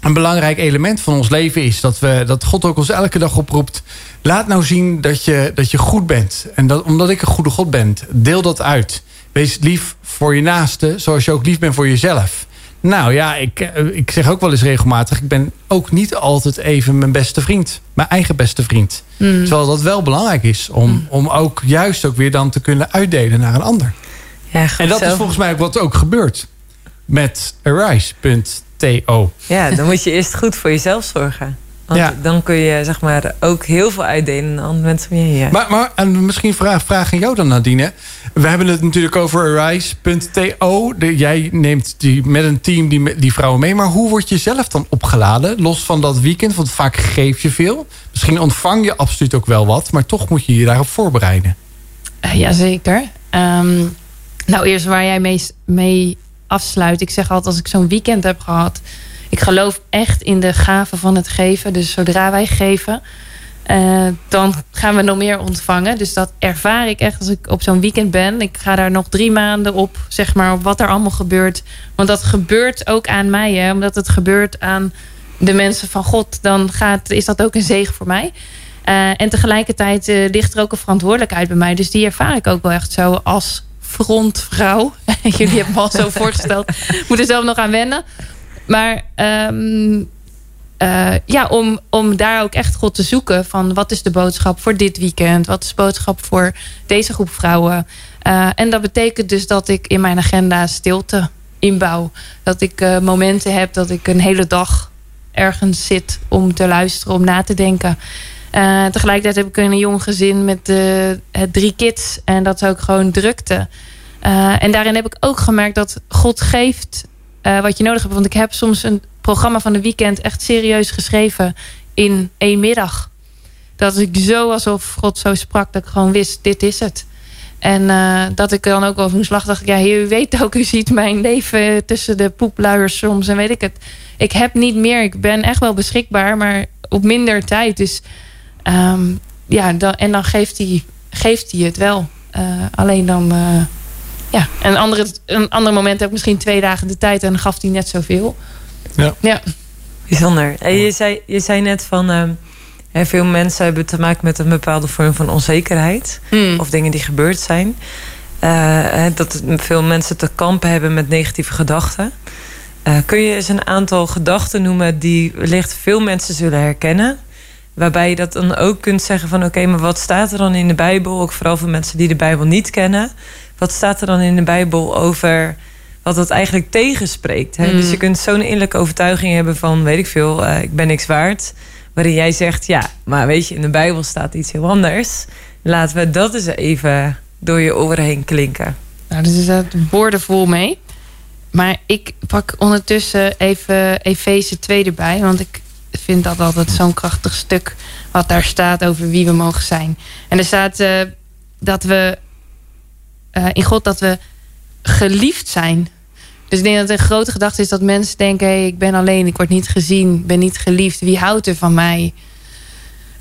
een belangrijk element van ons leven is. Dat, we, dat God ook ons elke dag oproept. Laat nou zien dat je, dat je goed bent. En dat, omdat ik een goede God ben, deel dat uit. Wees lief voor je naaste, zoals je ook lief bent voor jezelf. Nou ja, ik, eh, ik zeg ook wel eens regelmatig... ik ben ook niet altijd even mijn beste vriend. Mijn eigen beste vriend. Mm. Terwijl dat wel belangrijk is. Om, mm. om ook juist ook weer dan te kunnen uitdelen naar een ander. Ja, en dat is volgens mij ook wat ook gebeurt. Met Arise. TO. Ja, dan moet je eerst goed voor jezelf zorgen. Want ja. dan kun je zeg maar, ook heel veel uitdelen aan andere mensen om je heen. Maar, maar en misschien vraag, vraag aan jou dan, Nadine. We hebben het natuurlijk over Arise.to. Jij neemt die, met een team die, die vrouwen mee. Maar hoe word je zelf dan opgeladen? Los van dat weekend, want vaak geef je veel. Misschien ontvang je absoluut ook wel wat. Maar toch moet je je daarop voorbereiden. Uh, Jazeker. Um, nou, eerst waar jij mee, mee afsluit. Ik zeg altijd als ik zo'n weekend heb gehad. Ik geloof echt in de gave van het geven. Dus zodra wij geven, uh, dan gaan we nog meer ontvangen. Dus dat ervaar ik echt als ik op zo'n weekend ben. Ik ga daar nog drie maanden op, zeg maar, op wat er allemaal gebeurt. Want dat gebeurt ook aan mij, hè, omdat het gebeurt aan de mensen van God. Dan gaat, is dat ook een zegen voor mij. Uh, en tegelijkertijd uh, ligt er ook een verantwoordelijkheid bij mij. Dus die ervaar ik ook wel echt zo als frontvrouw. Jullie hebben me al zo voorgesteld. Moet er zelf nog aan wennen. Maar um, uh, ja, om, om daar ook echt God te zoeken. Van wat is de boodschap voor dit weekend? Wat is de boodschap voor deze groep vrouwen? Uh, en dat betekent dus dat ik in mijn agenda stilte inbouw. Dat ik uh, momenten heb dat ik een hele dag ergens zit om te luisteren, om na te denken. Tegelijkertijd heb ik een jong gezin met drie kids. En dat is ook gewoon drukte. En daarin heb ik ook gemerkt dat God geeft wat je nodig hebt. Want ik heb soms een programma van de weekend echt serieus geschreven in één middag. Dat ik zo alsof God zo sprak dat ik gewoon wist, dit is het. En dat ik dan ook over een slag dacht, ja, u weet ook, u ziet mijn leven tussen de poepluiers soms en weet ik het. Ik heb niet meer, ik ben echt wel beschikbaar, maar op minder tijd. Dus Um, ja, dan, en dan geeft hij, geeft het wel. Uh, alleen dan... Uh, ja, en andere, een ander moment heb ik misschien twee dagen de tijd... en gaf hij net zoveel. Ja. ja. Bijzonder. En je, zei, je zei net van... Uh, veel mensen hebben te maken met een bepaalde vorm van onzekerheid. Hmm. Of dingen die gebeurd zijn. Uh, dat veel mensen te kampen hebben met negatieve gedachten. Uh, kun je eens een aantal gedachten noemen die wellicht veel mensen zullen herkennen? Waarbij je dat dan ook kunt zeggen van... oké, maar wat staat er dan in de Bijbel? Ook vooral voor mensen die de Bijbel niet kennen. Wat staat er dan in de Bijbel over wat dat eigenlijk tegenspreekt? Hè? Dus je mm. kunt zo'n innerlijke overtuiging hebben van... weet ik veel, uh, ik ben niks waard. Waarin jij zegt, ja, maar weet je, in de Bijbel staat iets heel anders. Laten we dat eens even door je oren heen klinken. Nou, dus er zaten woorden vol mee. Maar ik pak ondertussen even Efeze 2 erbij. Want ik vind dat altijd zo'n krachtig stuk wat daar staat over wie we mogen zijn. En er staat uh, dat we uh, in God dat we geliefd zijn. Dus ik denk dat een grote gedachte is dat mensen denken: hey, ik ben alleen, ik word niet gezien, ben niet geliefd. Wie houdt er van mij?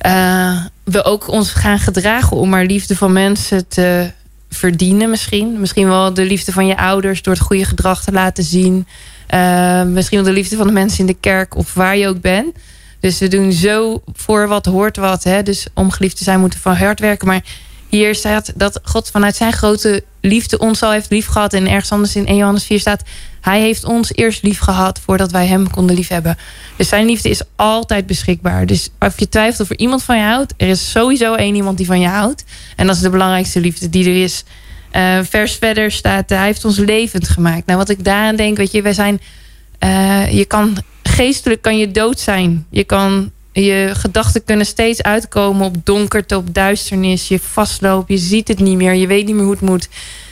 Uh, we ook ons gaan gedragen om maar liefde van mensen te verdienen, misschien. Misschien wel de liefde van je ouders door het goede gedrag te laten zien. Uh, misschien wel de liefde van de mensen in de kerk of waar je ook bent. Dus we doen zo voor wat hoort wat. Hè? Dus om geliefd te zijn moeten we van hard werken. Maar hier staat dat God vanuit zijn grote liefde ons al heeft lief gehad. En ergens anders in 1 Johannes 4 staat... Hij heeft ons eerst lief gehad voordat wij hem konden liefhebben. Dus zijn liefde is altijd beschikbaar. Dus of je twijfelt of er iemand van je houdt... er is sowieso één iemand die van je houdt. En dat is de belangrijkste liefde die er is. Uh, vers verder staat, hij heeft ons levend gemaakt. Nou, wat ik daaraan denk, weet je, wij zijn je kan geestelijk kan je dood zijn. Je kan je gedachten kunnen steeds uitkomen op donkerte, op duisternis. Je vastloopt, je ziet het niet meer, je weet niet meer hoe het moet.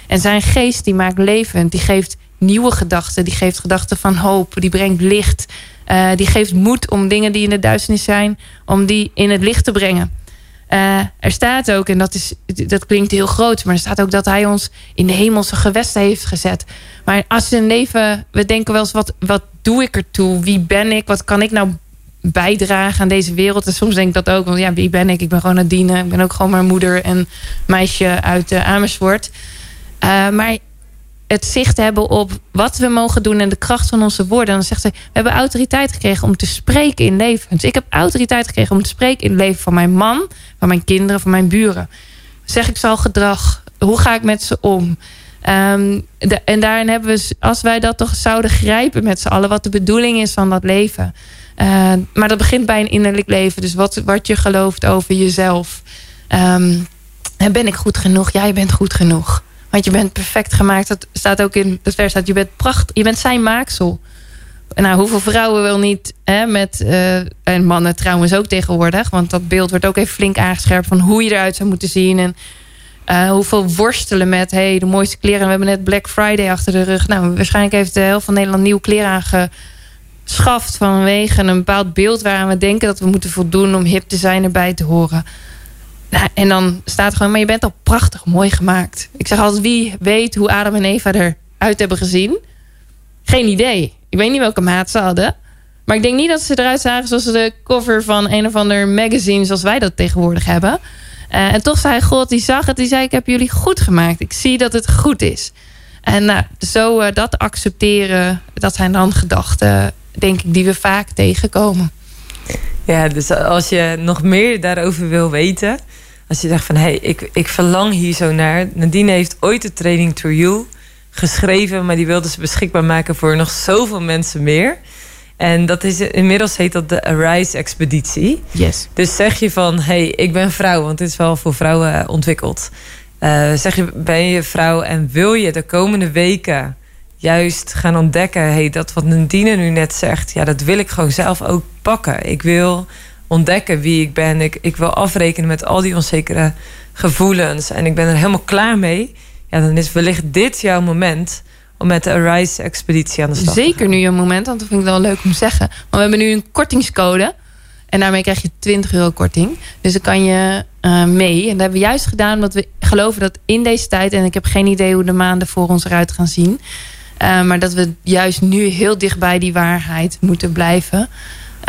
En zijn geest die maakt levend, die geeft nieuwe gedachten, die geeft gedachten van hoop, die brengt licht, uh, die geeft moed om dingen die in de duisternis zijn, om die in het licht te brengen. Uh, er staat ook, en dat, is, dat klinkt heel groot, maar er staat ook dat hij ons in de hemelse gewesten heeft gezet. Maar als een leven, we denken wel eens, wat, wat doe ik ertoe? Wie ben ik? Wat kan ik nou bijdragen aan deze wereld? En soms denk ik dat ook, want ja, wie ben ik? Ik ben gewoon dienen. Ik ben ook gewoon maar moeder en meisje uit uh, Amersfoort. Uh, maar het zicht hebben op wat we mogen doen en de kracht van onze woorden. Dan zegt ze: We hebben autoriteit gekregen om te spreken in leven. Dus ik heb autoriteit gekregen om te spreken in het leven van mijn man, van mijn kinderen, van mijn buren. Zeg ik zal gedrag? Hoe ga ik met ze om? De, en daarin hebben we, als wij dat toch zouden grijpen met z'n allen, wat de bedoeling is van dat leven. Uh, maar dat begint bij een innerlijk leven. Dus wat, wat je gelooft over jezelf. Um, ben ik goed genoeg? Ja, je bent goed genoeg. Want je bent perfect gemaakt. Dat staat ook in het vers dat je bent prachtig. Je bent zijn maaksel. Nou, hoeveel vrouwen wil niet hè, met... Uh, en mannen trouwens ook tegenwoordig. Want dat beeld wordt ook even flink aangescherpt... van hoe je eruit zou moeten zien. En uh, hoeveel worstelen met... hey, de mooiste kleren. We hebben net Black Friday achter de rug. Nou, waarschijnlijk heeft de helft van Nederland nieuwe kleren aangeschaft... vanwege een bepaald beeld waaraan we denken dat we moeten voldoen... om hip te zijn erbij te horen. Nou, en dan staat gewoon, maar je bent al prachtig mooi gemaakt. Ik zeg altijd, wie weet hoe Adam en Eva eruit hebben gezien? Geen idee. Ik weet niet welke maat ze hadden. Maar ik denk niet dat ze eruit zagen zoals de cover van een of ander magazine... zoals wij dat tegenwoordig hebben. Uh, en toch zei God, die zag het, die zei... ik heb jullie goed gemaakt. Ik zie dat het goed is. En nou, zo uh, dat accepteren, dat zijn dan gedachten... denk ik, die we vaak tegenkomen. Ja, dus als je nog meer daarover wil weten... als je zegt van, hé, hey, ik, ik verlang hier zo naar... Nadine heeft ooit de training To You geschreven... maar die wilde ze beschikbaar maken voor nog zoveel mensen meer... En dat is, inmiddels heet dat de Arise-expeditie. Yes. Dus zeg je van, hey, ik ben vrouw, want dit is wel voor vrouwen ontwikkeld. Uh, zeg je, ben je vrouw en wil je de komende weken juist gaan ontdekken... hey, dat wat Nadine nu net zegt, ja, dat wil ik gewoon zelf ook pakken. Ik wil ontdekken wie ik ben. Ik, ik wil afrekenen met al die onzekere gevoelens. En ik ben er helemaal klaar mee. Ja, dan is wellicht dit jouw moment om met de Arise-expeditie aan de slag Zeker nu je moment, want dat vind ik wel leuk om te zeggen. Want we hebben nu een kortingscode. En daarmee krijg je 20 euro korting. Dus dan kan je uh, mee. En dat hebben we juist gedaan omdat we geloven dat in deze tijd... en ik heb geen idee hoe de maanden voor ons eruit gaan zien... Uh, maar dat we juist nu heel dicht bij die waarheid moeten blijven.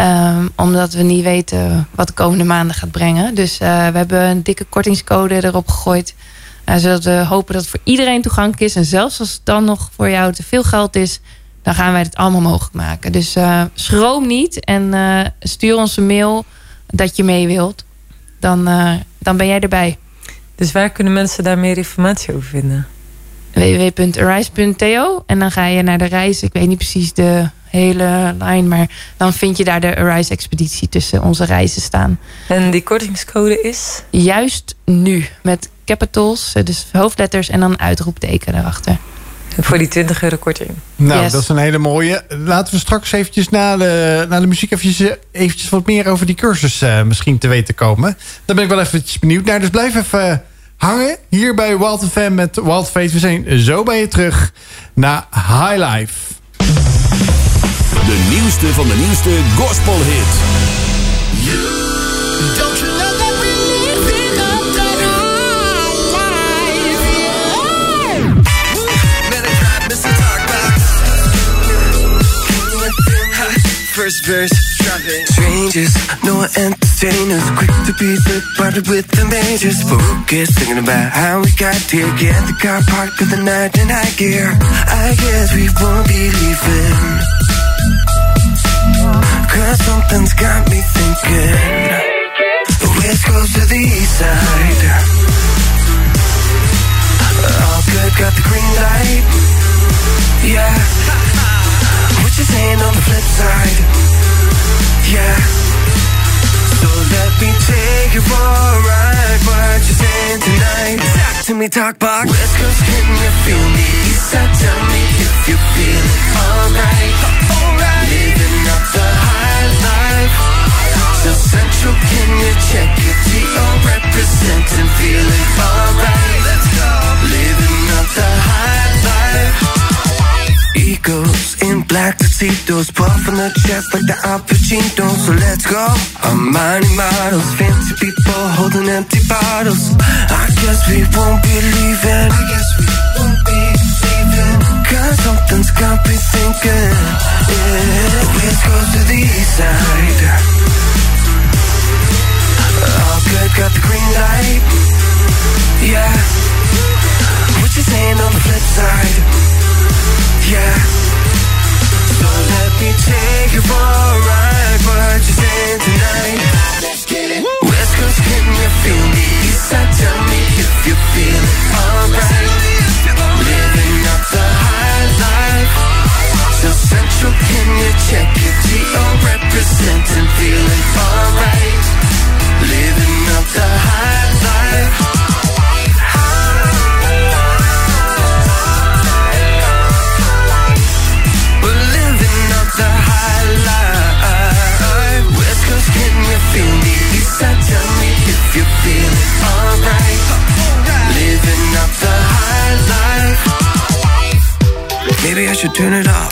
Uh, omdat we niet weten wat de komende maanden gaat brengen. Dus uh, we hebben een dikke kortingscode erop gegooid. Uh, zodat we hopen dat het voor iedereen toegankelijk is. En zelfs als het dan nog voor jou te veel geld is... dan gaan wij het allemaal mogelijk maken. Dus schroom niet en stuur ons een mail dat je mee wilt. Dan, dan ben jij erbij. Dus waar kunnen mensen daar meer informatie over vinden? www.arise.to. En dan ga je naar de reis. Ik weet niet precies de hele lijn. Maar dan vind je daar de Arise-expeditie tussen onze reizen staan. En die kortingscode is? Juist nu. Met capitals, dus hoofdletters en dan uitroepteken erachter. Voor die 20 euro korting. Nou, dat is een hele mooie. Laten we straks eventjes na de, na de muziek eventjes, eventjes wat meer over die cursus uh, misschien te weten komen. Daar ben ik wel eventjes benieuwd naar. Dus blijf even hangen hier bij Wild FM met Wild Face. We zijn zo bij je terug naar High Life. De nieuwste van de nieuwste gospel hit. First verse Strangers, no entertainers. Quick to be the party with the majors. Focus, thinking about how we got here. Get the car parked in the night in high gear. I guess we won't be leaving Cause something's got me thinking. The west coast to the east side. Uh, all good, got the green light. Yeah. What you saying on the flip side? yeah. So let me take you for a ride What you saying tonight? Talk to me, talk box. West Coast, can you feel me? East side, tell me if you feel it. Alright it, check it, T.O. representing, feeling alright. Let's go. Living up the high life. Egos in black tuxedos, puffing the chest like the Al Pacino. So let's go. Armani models, fancy people holding empty bottles. I guess we won't be leaving. I guess we won't be leaving. Cause something's got me thinking. Yeah. Let's go to the east side. Got the green light. Yeah. What you saying on the flip side? Yeah. So let me take you for a ride. What you saying tonight? Let's get it. West Coast, can you feel me? East side, tell me if you feel. Alright. Living up the high life. So central, can you check it? T.O. representing, feeling alright. Should turn it off.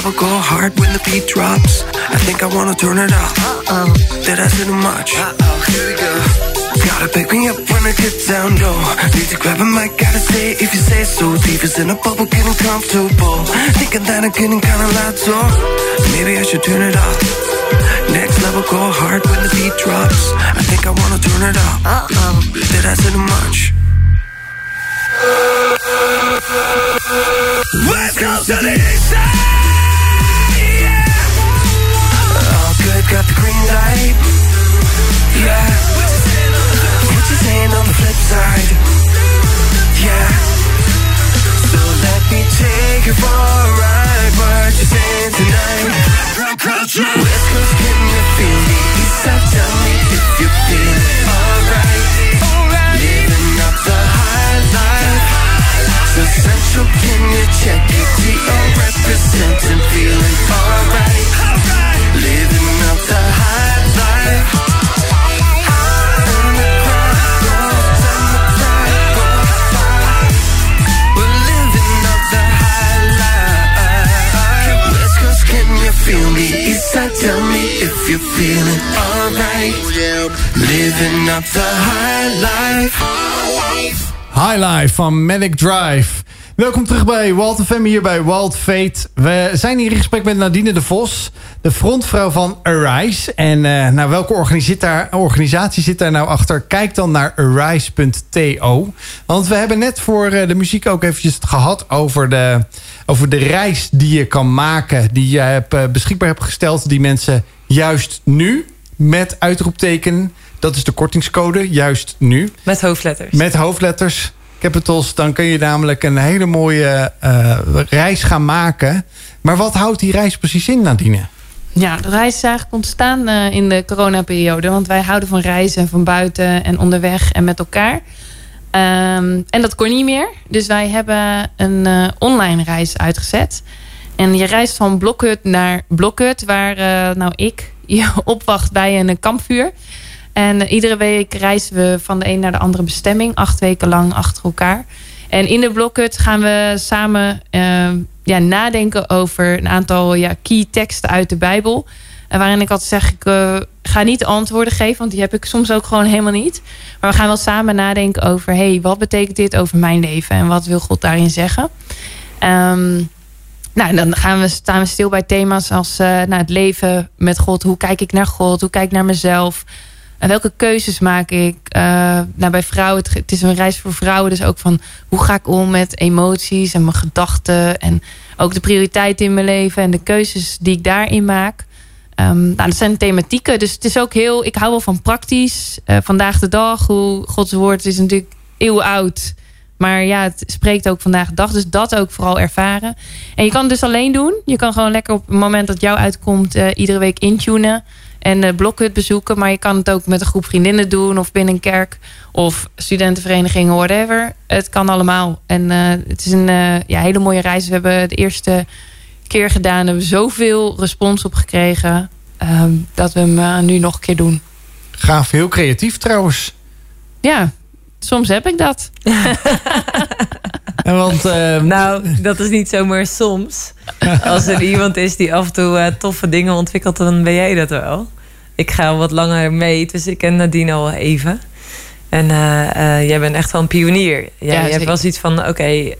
Next level, go hard when the beat drops. I think I wanna turn it off. Uh-oh. Did I say too much? Uh-oh, here we go. Gotta pick me up when I get down low. Need to grab a mic, gotta say if you say so. Deep is in a bubble, getting comfortable. Thinking that I'm getting kinda loud, so maybe I should turn it off. Next level, go hard when the beat drops. I think I wanna turn it off. Uh-oh. Did I say too much? West Coast to the east side, got the green light. Yeah. What you saying on the flip side? Yeah. So let me take you for a ride. What you saying tonight? West Coast, can you feel me? East side, tell me if you feel it. Alright. Tell me if you feeling alright. Living up the high life. High Life van Manic Drive. Welkom terug bij Walt FM hier bij Wild Fate. We zijn hier in gesprek met Nadine de Vos, de frontvrouw van Arise. En uh, nou, welke organisatie zit, daar, nou achter? Kijk dan naar arise.to. Want we hebben net voor uh, de muziek ook eventjes het gehad over de, over de reis die je kan maken. Die je hebt, uh, beschikbaar hebt gesteld. Die mensen juist nu met uitroepteken... Dat is de kortingscode, juist nu. Met hoofdletters. Met hoofdletters. Capitals, dan kun je namelijk een hele mooie uh, reis gaan maken. Maar wat houdt die reis precies in, Nadine? Ja, de reis is eigenlijk ontstaan uh, in de coronaperiode. Want wij houden van reizen, van buiten en onderweg en met elkaar. Um, en dat kon niet meer. Dus wij hebben een uh, online reis uitgezet. En je reist van Blokhut naar Blokhut, waar nou ik je opwacht bij een kampvuur. En iedere week reizen we van de een naar de andere bestemming. Acht weken lang achter elkaar. En in de blokhut gaan we samen uh, ja, nadenken over een aantal ja, key teksten uit de Bijbel. Waarin ik altijd zeg, ik uh, ga niet antwoorden geven. Want die heb ik soms ook gewoon helemaal niet. Maar we gaan wel samen nadenken over... hey, wat betekent dit over mijn leven? En wat wil God daarin zeggen? Um, nou, dan gaan we, staan we stil bij thema's als uh, nou, het leven met God. Hoe kijk ik naar God? Hoe kijk ik naar mezelf? En welke keuzes maak ik? Uh, nou, bij vrouwen, het, is een reis voor vrouwen. Dus ook van hoe ga ik om met emoties en mijn gedachten. En ook de prioriteiten in mijn leven en de keuzes die ik daarin maak. Um, nou, dat zijn thematieken. Dus het is ook heel, ik hou wel van praktisch. Uh, vandaag de dag, hoe Gods woord is natuurlijk eeuwen oud. Maar ja, het spreekt ook vandaag de dag. Dus dat ook vooral ervaren. En je kan het dus alleen doen. Je kan gewoon lekker op het moment dat jou uitkomt... Uh, iedere week intunen en de blokhut bezoeken. Maar je kan het ook met een groep vriendinnen doen... of binnen een kerk of studentenverenigingen, whatever. Het kan allemaal. En uh, het is een uh, ja, hele mooie reis. We hebben de eerste keer gedaan... hebben we zoveel respons op gekregen... Uh, dat we hem nu nog een keer doen. Gaaf, heel creatief trouwens. Ja, soms heb ik dat. Want, uh, nou, dat is niet zomaar soms. Als er iemand is die af en toe uh, toffe dingen ontwikkelt, dan ben jij dat wel. Ik ga al wat langer mee, dus ik ken Nadine al even. En uh, jij bent echt wel een pionier. Jij, ja, hebt wel zoiets van, oké, okay,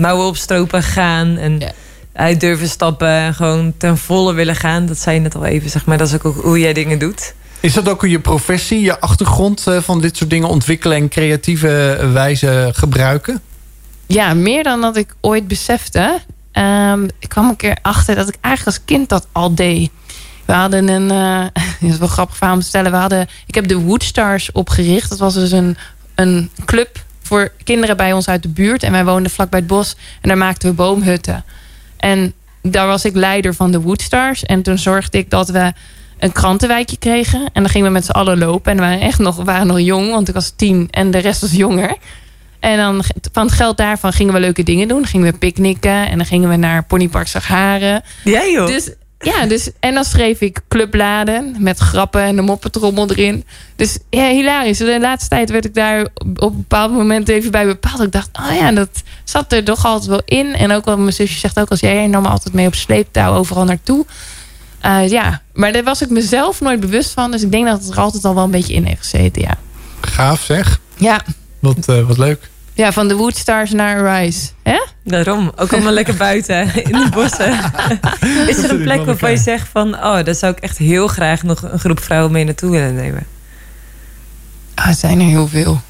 mouwen opstropen, gaan en ja. uit durven stappen. En gewoon ten volle willen gaan. Dat zei je net al even, zeg maar. Dat is ook hoe jij dingen doet. Is dat ook je professie, je achtergrond van dit soort dingen ontwikkelen en creatieve wijze gebruiken? Ja, meer dan dat ik ooit besefte. Um, ik kwam een keer achter dat ik eigenlijk als kind dat al deed. We hadden een, uh, dat is wel grappig verhaal om te stellen. We hadden, ik heb de Woodstars opgericht. Dat was dus een, een club voor kinderen bij ons uit de buurt. En wij woonden vlakbij het bos. En daar maakten we boomhutten. En daar was ik leider van de Woodstars. En toen zorgde ik dat we een krantenwijkje kregen. En dan gingen we met z'n allen lopen. En we waren echt nog, waren nog jong, want ik was tien en de rest was jonger. En dan van het geld daarvan gingen we leuke dingen doen. Dan gingen we picknicken en dan gingen we naar Ponypark Zagharen. Ja joh. Dus, ja, dus, en dan schreef ik clubbladen met grappen en de moppetrommel erin. Dus ja, hilarisch. De laatste tijd werd ik daar op een bepaald moment even bij bepaald. Ik dacht, oh ja, dat zat er toch altijd wel in. En ook al mijn zusje zegt ook als jij nam me altijd mee op sleeptouw overal naartoe. Uh, ja, maar daar was ik mezelf nooit bewust van. Dus ik denk dat het er altijd al wel een beetje in heeft gezeten, ja. Gaaf zeg. Ja. Wat, uh, wat leuk. Ja, van de Woodstars naar Rise. Hè? Daarom. Ook allemaal lekker buiten in de bossen. Is er een plek waarvan je zegt van... oh, daar zou ik echt heel graag nog een groep vrouwen mee naartoe willen nemen? Ah, er zijn er heel veel.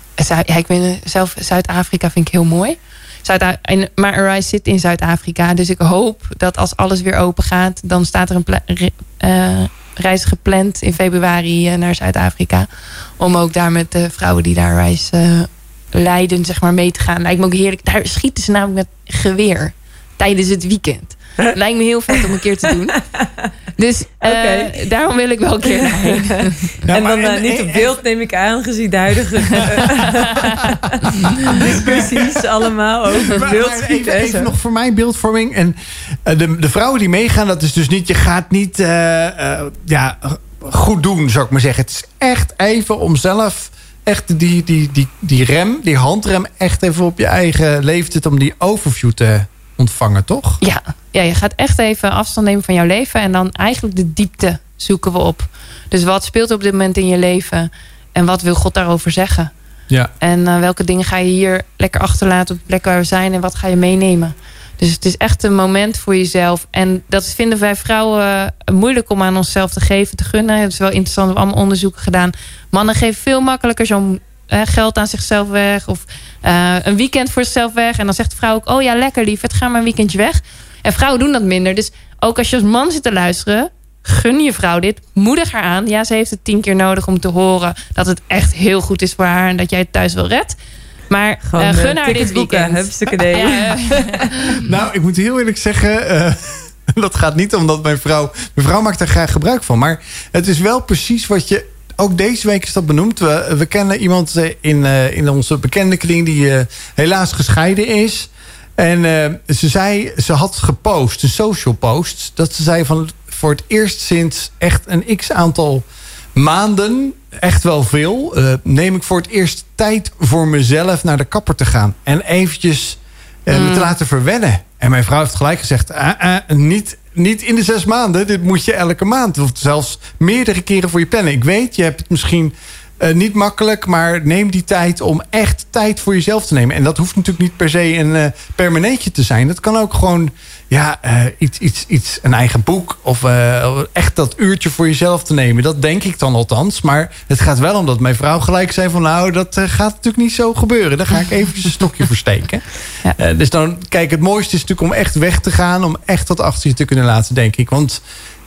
Ja, ik weet zelf Zuid-Afrika vind ik heel mooi. Zuid maar Arise zit in Zuid-Afrika. Dus ik hoop dat als alles weer open gaat... dan staat er een uh, reis gepland in februari uh, naar Zuid-Afrika. Om ook daar met de vrouwen die daar reis uh, Leiden zeg maar, mee te gaan. Lijkt me ook heerlijk. Daar schieten ze namelijk met geweer tijdens het weekend. Lijkt me heel vet om een keer te doen. Dus uh, daarom wil ik wel een keer heen. en dan uh, niet op beeld neem ik aan, gezien de huidige discussies allemaal over beeldschieten. Even, even nog voor mijn beeldvorming. En uh, de, de vrouwen die meegaan, dat is dus niet... Je gaat niet ja, goed doen, zou ik maar zeggen. Het is echt even om zelf echt die, die, die, die rem, die handrem, echt even op je eigen leeftijd om die overview te ontvangen, toch? Ja, ja, je gaat echt even afstand nemen van jouw leven en dan eigenlijk de diepte zoeken we op. Dus wat speelt op dit moment in je leven en wat wil God daarover zeggen? Ja. En uh, welke dingen ga je hier lekker achterlaten op de plek waar we zijn en wat ga je meenemen? Dus het is echt een moment voor jezelf. En dat vinden wij vrouwen moeilijk om aan onszelf te geven, te gunnen. Het is wel interessant, we hebben allemaal onderzoeken gedaan. Mannen geven veel makkelijker zo'n geld aan zichzelf weg. Of uh, een weekend voor zichzelf weg. En dan zegt de vrouw ook, oh ja, lekker lief, het ga maar een weekendje weg. En vrouwen doen dat minder. Dus ook als je als man zit te luisteren, gun je vrouw dit. Moedig haar aan. Ja, ze heeft het tien keer nodig om te horen dat het echt heel goed is voor haar. En dat jij het thuis wel redt. Maar Gewoon, uh, gun haar dit weekend. Ja, nou, ik moet heel eerlijk zeggen... Uh, dat gaat niet omdat mijn vrouw... Mijn vrouw maakt daar graag gebruik van. Maar het is wel precies wat je... Ook deze week is dat benoemd. We, we kennen iemand in, uh, in onze bekende kring... die helaas gescheiden is. En ze zei... Ze had gepost, een social post... dat ze zei van... voor het eerst sinds echt een x-aantal maanden, echt wel veel, uh, neem ik voor het eerst tijd voor mezelf naar de kapper te gaan. En eventjes uh, me te mm. laten verwennen. En mijn vrouw heeft gelijk gezegd, uh, niet, niet in de zes maanden. Dit moet je elke maand. Of zelfs meerdere keren voor je plannen. Ik weet, je hebt het misschien uh, niet makkelijk, maar neem die tijd om echt tijd voor jezelf te nemen. En dat hoeft natuurlijk niet per se een uh, permanentje te zijn. Dat kan ook gewoon ja, uh, iets, iets, iets, een eigen boek of echt dat uurtje voor jezelf te nemen. Dat denk ik dan althans. Maar het gaat wel om dat mijn vrouw gelijk zei van nou, dat gaat natuurlijk niet zo gebeuren. Daar ga ik eventjes een stokje versteken. Ja. dus dan, kijk, het mooiste is natuurlijk om echt weg te gaan. Om echt wat achter je te kunnen laten, denk ik. Want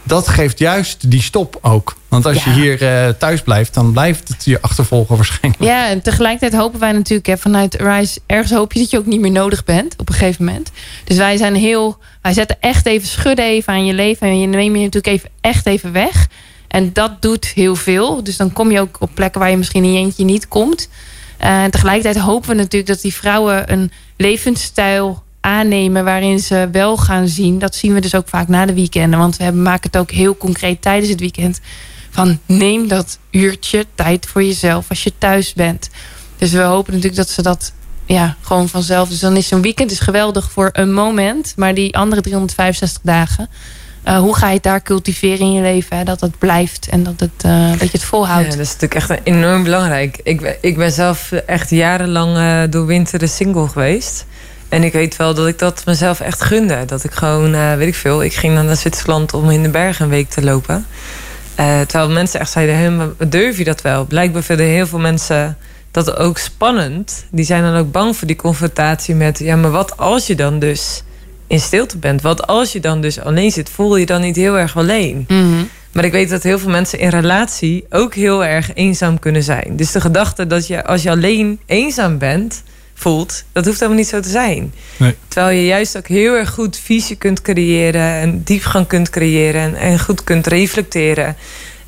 dat geeft juist die stop ook. Want als je hier uh, thuis blijft, dan blijft het je achtervolgen waarschijnlijk. Ja, en tegelijkertijd hopen wij natuurlijk hè, vanuit Rise... ergens hoop je dat je ook niet meer nodig bent op een gegeven moment. Dus wij zijn heel... Wij zetten echt even schudden even aan je leven. En je neem je natuurlijk even echt even weg. En dat doet heel veel. Dus dan kom je ook op plekken waar je misschien in je eentje niet komt. Uh, en tegelijkertijd hopen we natuurlijk dat die vrouwen een levensstijl aannemen waarin ze wel gaan zien. Dat zien we dus ook vaak na de weekenden. Want we maken het ook heel concreet tijdens het weekend. Van neem dat uurtje tijd voor jezelf als je thuis bent. Dus we hopen natuurlijk dat ze dat ja, gewoon vanzelf. Dus dan is zo'n weekend is geweldig voor een moment. Maar die andere 365 dagen... Uh, hoe ga je het daar cultiveren in je leven? Hè? Dat het blijft en dat, het, dat je het volhoudt. Ja, dat is natuurlijk echt enorm belangrijk. Ik, ik ben zelf echt jarenlang uh, door winter single geweest. En ik weet wel dat ik dat mezelf echt gunde. Dat ik gewoon, weet ik veel, ik ging naar Zwitserland om in de bergen een week te lopen. terwijl mensen echt zeiden, hey, durf je dat wel? Blijkbaar vinden heel veel mensen dat ook spannend. Die zijn dan ook bang voor die confrontatie met... ja, maar wat als je dan dus in stilte bent? Wat als je dan dus alleen zit? Voel je dan niet heel erg alleen? Mhm. Maar ik weet dat heel veel mensen in relatie ook heel erg eenzaam kunnen zijn. Dus de gedachte dat je als je alleen eenzaam bent, voelt, dat hoeft helemaal niet zo te zijn. Nee. Terwijl je juist ook heel erg goed visie kunt creëren en diepgang kunt creëren en, en goed kunt reflecteren.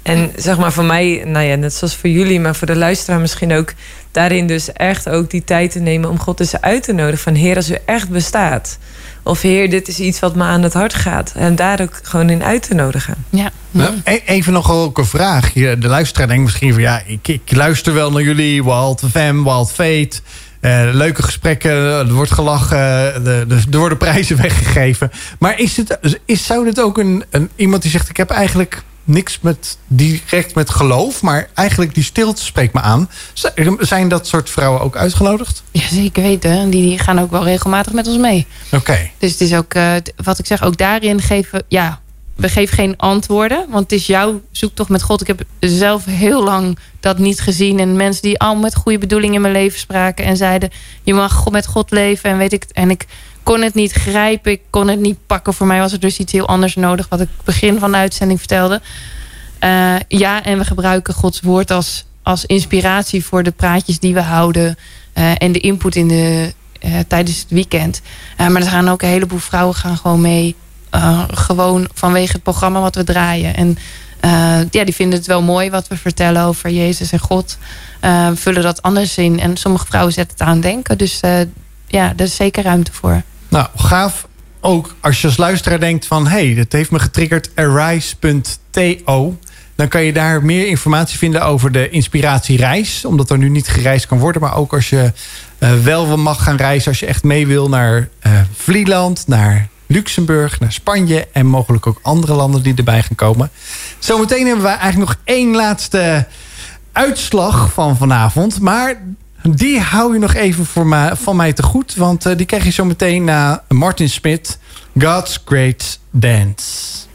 En zeg maar voor mij, nou ja, net zoals voor jullie, maar voor de luisteraar misschien ook, daarin dus echt ook die tijd te nemen om God dus uit te nodigen van Heer, als u echt bestaat. Of Heer, dit is iets wat me aan het hart gaat. En daar ook gewoon in uit te nodigen. Ja. Nou, even nog ook een vraag. De luisteraar denkt misschien van ja, ik, ik luister wel naar jullie, Wild FM, Wild Fate. Uh, leuke gesprekken, er wordt gelachen, de, de, er worden prijzen weggegeven. Maar is het, is, zou dit ook een, een, iemand die zegt: Ik heb eigenlijk niks met, direct met geloof, maar eigenlijk die stilte spreekt me aan. Zijn dat soort vrouwen ook uitgenodigd? Ja, zeker weten. Die, die gaan ook wel regelmatig met ons mee. Oké. Dus het is ook, uh, wat ik zeg, ook daarin geven, ja, we geven geen antwoorden. Want het is jouw zoektocht met God. Ik heb zelf heel lang dat niet gezien. En mensen die al met goede bedoelingen in mijn leven spraken. En zeiden, je mag met God leven. En weet ik, en ik kon het niet grijpen. Ik kon het niet pakken. Voor mij was er dus iets heel anders nodig. Wat ik begin van de uitzending vertelde. Uh, ja, en we gebruiken Gods woord als, als inspiratie voor de praatjes die we houden. Uh, en de input in de, uh, tijdens het weekend. maar er gaan ook een heleboel vrouwen gaan gewoon mee. Gewoon vanwege het programma wat we draaien. En ja, die vinden het wel mooi wat we vertellen over Jezus en God. vullen dat anders in. En sommige vrouwen zetten het aan denken. Dus ja, daar is zeker ruimte voor. Nou, gaaf. Ook als je als luisteraar denkt van... hé, hey, dat heeft me getriggerd, arise.to. Dan kan je daar meer informatie vinden over de inspiratiereis. Omdat er nu niet gereisd kan worden. Maar ook als je uh, wel mag gaan reizen. Als je echt mee wil naar uh, Vlieland, naar Luxemburg, naar Spanje. En mogelijk ook andere landen die erbij gaan komen. Zometeen hebben we eigenlijk nog één laatste uitslag van vanavond. Maar die hou je nog even voor van mij te goed. Want uh, die krijg je zo meteen na Martin Smith. God's Great Dance.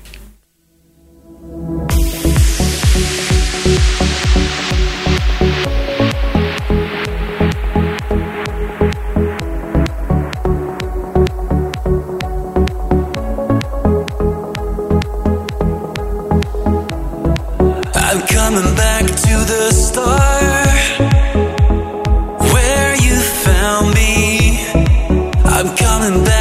Coming back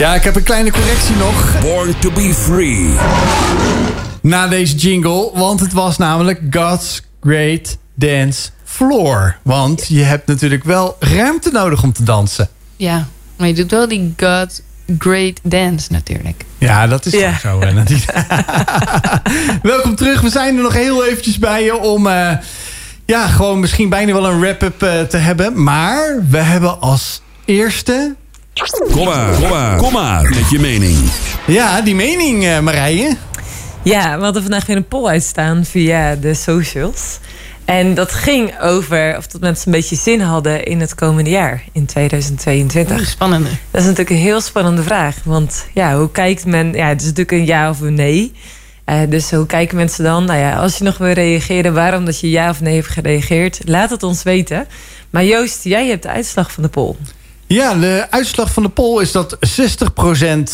Ja, ik heb een kleine correctie nog. Born to be free. Na deze jingle, want het was namelijk God's Great Dance Floor. Want je hebt natuurlijk wel ruimte nodig om te dansen. Ja, maar je doet wel die God Great Dance natuurlijk. Ja, dat is ja. zo. Welkom terug. We zijn er nog heel eventjes bij je om... Uh, ja, gewoon misschien bijna wel een wrap-up uh, te hebben. Maar we hebben als eerste... Kom maar, kom maar, kom maar met je mening. Ja, die mening, uh, Marije. Ja, we hadden vandaag weer een poll uitstaan via de socials. En dat ging over of dat mensen een beetje zin hadden in het komende jaar, in 2022. spannende. Dat is natuurlijk een heel spannende vraag. Want ja, hoe kijkt men... Ja, het is natuurlijk een ja of een nee. Uh, dus hoe kijken mensen dan? Nou ja, als je nog wil reageren, waarom dat je ja of nee heeft gereageerd, laat het ons weten. Maar Joost, jij hebt de uitslag van de poll. Ja, de uitslag van de poll is dat 60%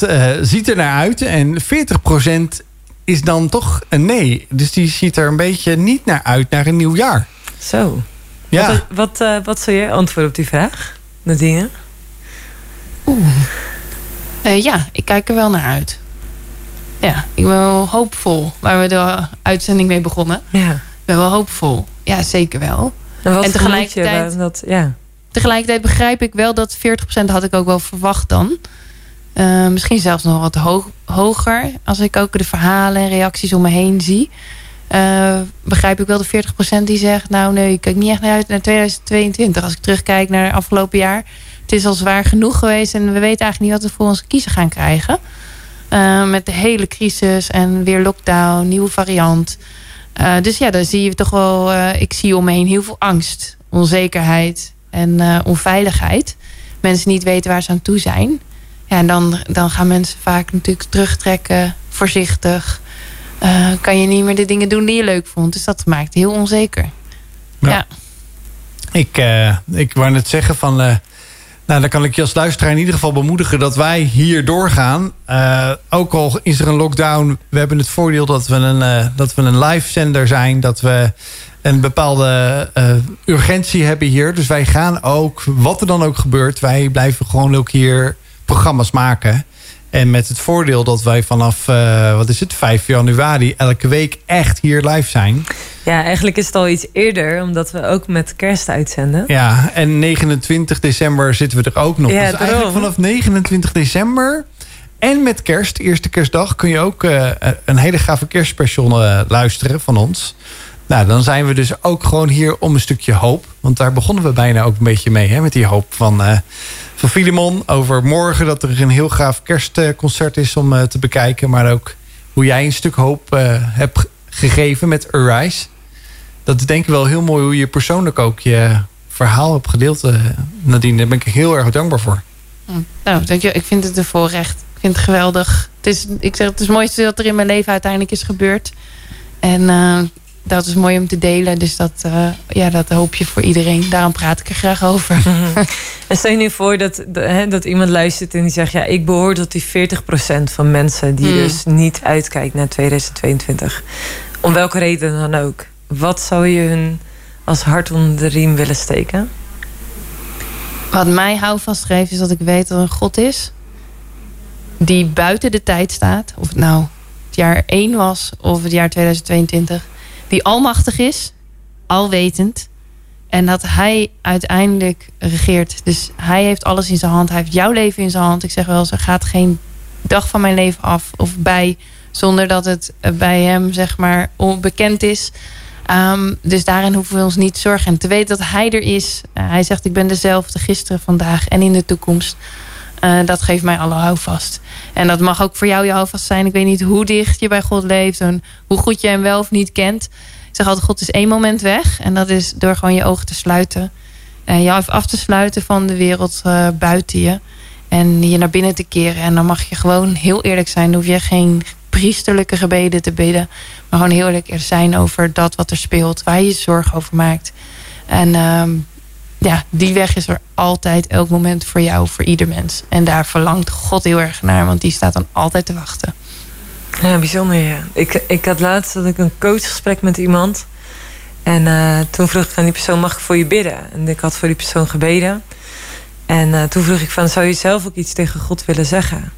uh, ziet er naar uit en 40% is dan toch een nee. Dus die ziet er een beetje niet naar uit naar een nieuw jaar. Zo. Ja. Wat, wat, uh, wat zou jij antwoorden op die vraag, Nadine? Oeh. Uh, ja, ik kijk er wel naar uit. Ja, ik ben wel hoopvol. Waar we de uitzending mee begonnen. Ja. Ik ben wel hoopvol. Ja, zeker wel. En, wat en tegelijkertijd, dat, ja. Tegelijkertijd begrijp ik wel dat 40% had ik ook wel verwacht dan. Uh, misschien zelfs nog wat hoger. Als ik ook de verhalen en reacties om me heen zie. Uh, begrijp ik wel de 40% die zegt... nou nee, ik kijk niet echt naar uit naar 2022. Als ik terugkijk naar het afgelopen jaar... het is al zwaar genoeg geweest... en we weten eigenlijk niet wat we voor ons kiezen gaan krijgen. Uh, met de hele crisis en weer lockdown, nieuwe variant. dus ja, dan zie je toch wel... ik zie om me heen heel veel angst, onzekerheid en onveiligheid. Mensen niet weten waar ze aan toe zijn... Ja, en dan, dan gaan mensen vaak natuurlijk terugtrekken, voorzichtig. Uh, kan je niet meer de dingen doen die je leuk vond. Dus dat maakt heel onzeker. Ja. Ik, uh, ik wou net zeggen van... Uh, nou, dan kan ik je als luisteraar in ieder geval bemoedigen dat wij hier doorgaan. ook al is er een lockdown, we hebben het voordeel dat we een, dat we een live zender zijn. Dat we een bepaalde urgentie hebben hier. Dus wij gaan ook, wat er dan ook gebeurt, wij blijven gewoon ook hier programma's maken. En met het voordeel dat wij vanaf, uh, wat is het, 5 januari elke week echt hier live zijn. Ja, eigenlijk is het al iets eerder, omdat we ook met kerst uitzenden. Ja, en 29 december zitten we er ook nog. Ja, dus eigenlijk vanaf 29 december en met kerst, eerste kerstdag, kun je ook uh, een hele gave kerstspecial uh, luisteren van ons. Nou, dan zijn we dus ook gewoon hier om een stukje hoop. Want daar begonnen we bijna ook een beetje mee, hè, met die hoop van van Filimon over morgen. Dat er een heel gaaf kerstconcert is om eh, te bekijken. Maar ook hoe jij een stuk hoop uh, hebt gegeven met Arise. Dat is denk ik wel heel mooi hoe je persoonlijk ook je verhaal hebt gedeeld, uh, Nadine. Daar ben ik heel erg dankbaar voor. Hm. Nou, dank je. Ik vind het een voorrecht. Ik vind het geweldig. Het is, ik zeg, het is het mooiste dat er in mijn leven uiteindelijk is gebeurd. En dat is mooi om te delen. Dus dat, uh, ja, dat hoop je voor iedereen. Daarom praat ik er graag over. En stel je nu voor dat, hè, dat iemand luistert en die zegt... ja, ik behoor tot die 40% van mensen... die hmm. dus niet uitkijkt naar 2022. Om welke reden dan ook. Wat zou je hun als hart onder de riem willen steken? Wat mij houvast geeft is dat ik weet dat er een God is... die buiten de tijd staat. Of het nou het jaar 1 was of het jaar 2022 die almachtig is, alwetend. En dat hij uiteindelijk regeert. Dus hij heeft alles in zijn hand. Hij heeft jouw leven in zijn hand. Ik zeg wel eens, er gaat geen dag van mijn leven af of bij... zonder dat het bij hem, zeg maar, onbekend is. Ehm, dus daarin hoeven we ons niet zorgen. En te weten dat hij er is. Uh, hij zegt, ik ben dezelfde gisteren, vandaag en in de toekomst. Uh, dat geeft mij alle houvast. En dat mag ook voor jou je houvast zijn. Ik weet niet hoe dicht je bij God leeft. En hoe goed je hem wel of niet kent. Ik zeg altijd, God is één moment weg. En dat is door gewoon je ogen te sluiten. En je af te sluiten van de wereld uh, buiten je. En je naar binnen te keren. En dan mag je gewoon heel eerlijk zijn. Dan hoef je geen priesterlijke gebeden te bidden. Maar gewoon heel eerlijk zijn over dat wat er speelt. Waar je je zorgen over maakt. En... Uh, ja, die weg is er altijd, elk moment voor jou, voor ieder mens. En daar verlangt God heel erg naar, want die staat dan altijd te wachten. Ja, bijzonder ja. Ik, ik had laatst dat ik een coachgesprek met iemand. En uh, toen vroeg ik aan die persoon, mag ik voor je bidden? En ik had voor die persoon gebeden. En toen vroeg ik van, zou je zelf ook iets tegen God willen zeggen?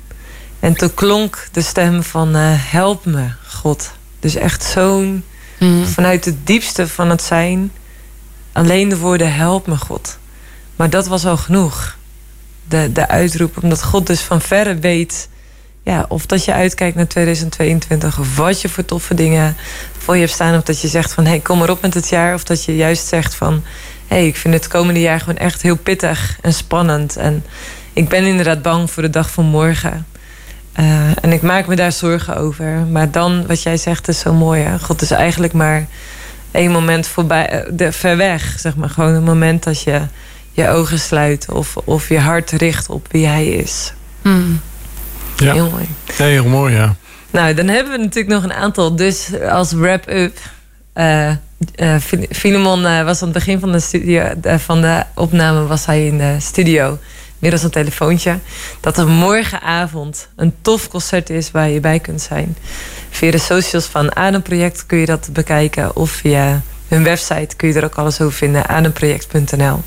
En toen klonk de stem van, help me, God. Dus echt zo'n, mhm. vanuit het diepste van het zijn... alleen de woorden, help me, God. Maar dat was al genoeg. De, de uitroep, omdat God dus van verre weet ja, of dat je uitkijkt naar 2022 of wat je voor toffe dingen voor je hebt staan. Of dat je zegt van hé, hey, kom erop met het jaar. Of dat je juist zegt van hé, hey, ik vind het komende jaar gewoon echt heel pittig en spannend. En ik ben inderdaad bang voor de dag van morgen. Uh, en ik maak me daar zorgen over. Maar dan, wat jij zegt, is zo mooi. God is eigenlijk maar één moment voorbij, eh, de, ver weg. Zeg maar. Gewoon een moment dat je je ogen sluit. Of, of je hart richt op wie hij is. Hmm. Ja. Heel mooi. heel mooi, ja. Nou, dan hebben we natuurlijk nog een aantal. Dus als wrap-up. Uh, uh, Filemon uh, was aan het begin van de, studio, van de opname was hij in de studio. Middels een telefoontje. Dat er morgenavond een tof concert is waar je bij kunt zijn. Via de socials van Ademproject kun je dat bekijken. Of via hun website kun je er ook alles over vinden. Ademproject.nl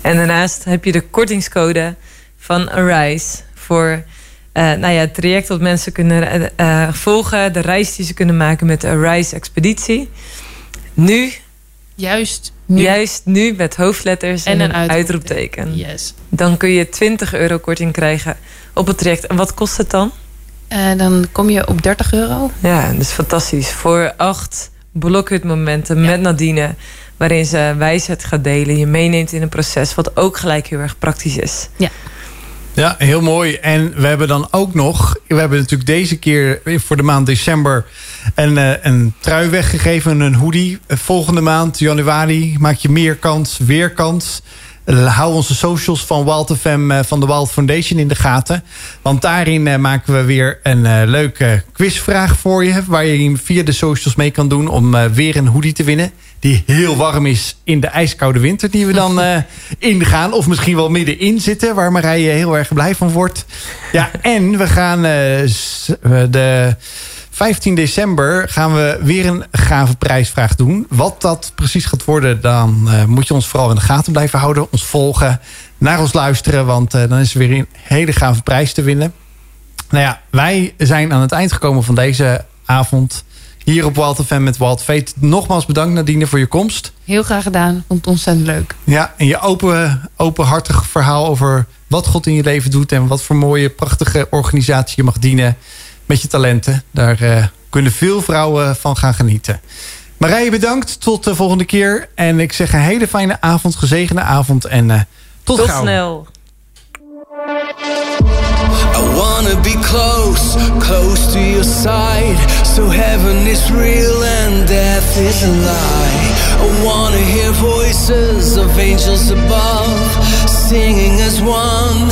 En daarnaast heb je de kortingscode van Arise voor uh, nou ja, het traject dat mensen kunnen uh, volgen. De reis die ze kunnen maken met de Arise Expeditie. Nu. Juist nu. Juist nu met hoofdletters en, een, uitroepteken. Yes. Dan kun je 20 euro korting krijgen op het traject. En wat kost het dan? Uh, dan kom je op 30 euro. Ja, dat is fantastisch. Voor acht blokhutmomenten ja. met Nadine. Waarin ze wijsheid gaat delen. Je meeneemt in een proces wat ook gelijk heel erg praktisch is. Ja. Ja, heel mooi. En we hebben dan ook nog... We hebben natuurlijk deze keer voor de maand december... een, eh, een trui weggegeven, een hoodie. Volgende maand, januari, maak je meer kans, weer kans. Hou onze socials van Wild FM eh, van de Wild Foundation in de gaten. Want daarin eh, maken we weer een leuke quizvraag voor je... waar je via de socials mee kan doen om weer een hoodie te winnen die heel warm is in de ijskoude winter die we dan uh, ingaan. Of misschien wel middenin zitten, waar Marije heel erg blij van wordt. Ja, en we gaan uh, de 15 december gaan we weer een gave prijsvraag doen. Wat dat precies gaat worden, dan uh, moet je ons vooral in de gaten blijven houden. Ons volgen, naar ons luisteren, want dan is er weer een hele gave prijs te winnen. Nou ja, wij zijn aan het eind gekomen van deze avond hier op Walt FM met Walt Veet. Nogmaals bedankt Nadine voor je komst. Heel graag gedaan. Vond het ontzettend leuk. Ja, en je open, openhartig verhaal over wat God in je leven doet... en wat voor mooie, prachtige organisatie je mag dienen met je talenten. Daar uh, kunnen veel vrouwen van gaan genieten. Marije, bedankt. Tot de volgende keer. En ik zeg een hele fijne avond, gezegende avond. En uh, tot, tot snel. Wanna be close, close to your side. So heaven is real and death is a lie. I wanna hear voices of angels above Singing as one,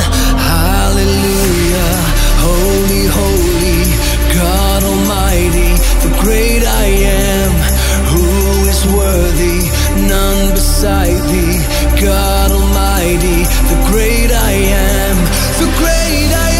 hallelujah. Holy, holy, God Almighty The great I am, who is worthy? None beside thee, God Almighty The great I am, the great I am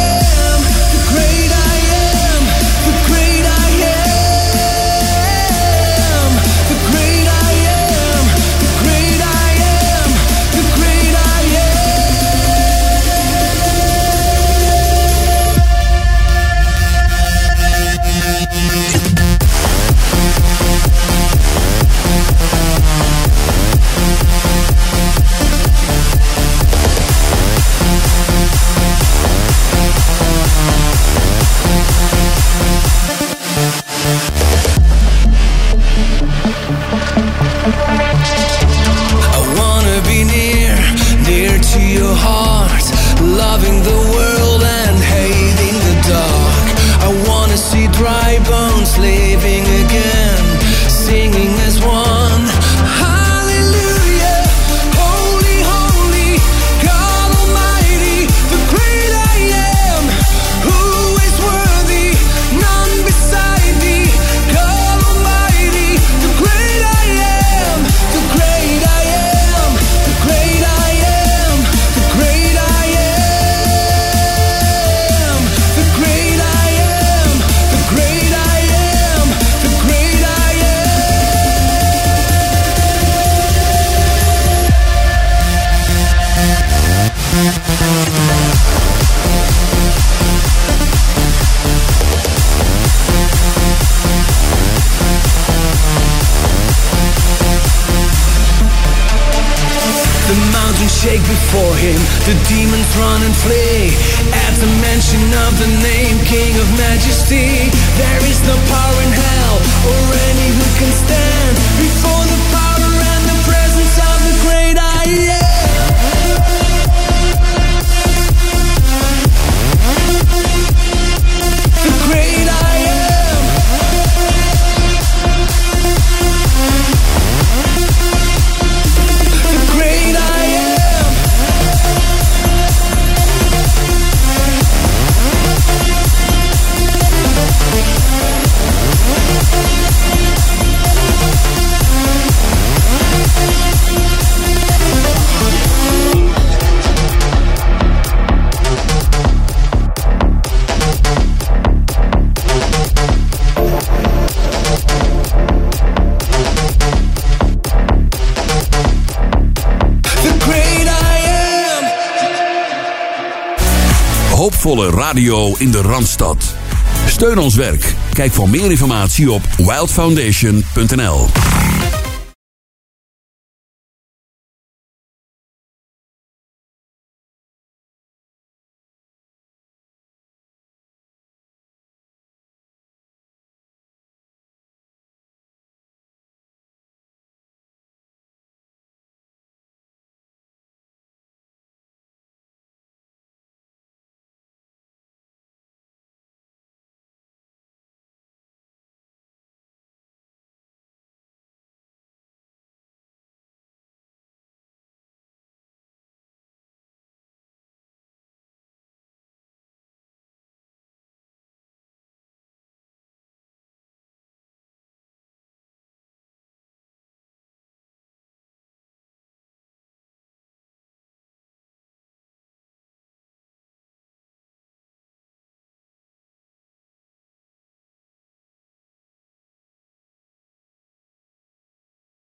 heart, loving the world and radio in de Randstad. Steun ons werk. Kijk voor meer informatie op wildfoundation.nl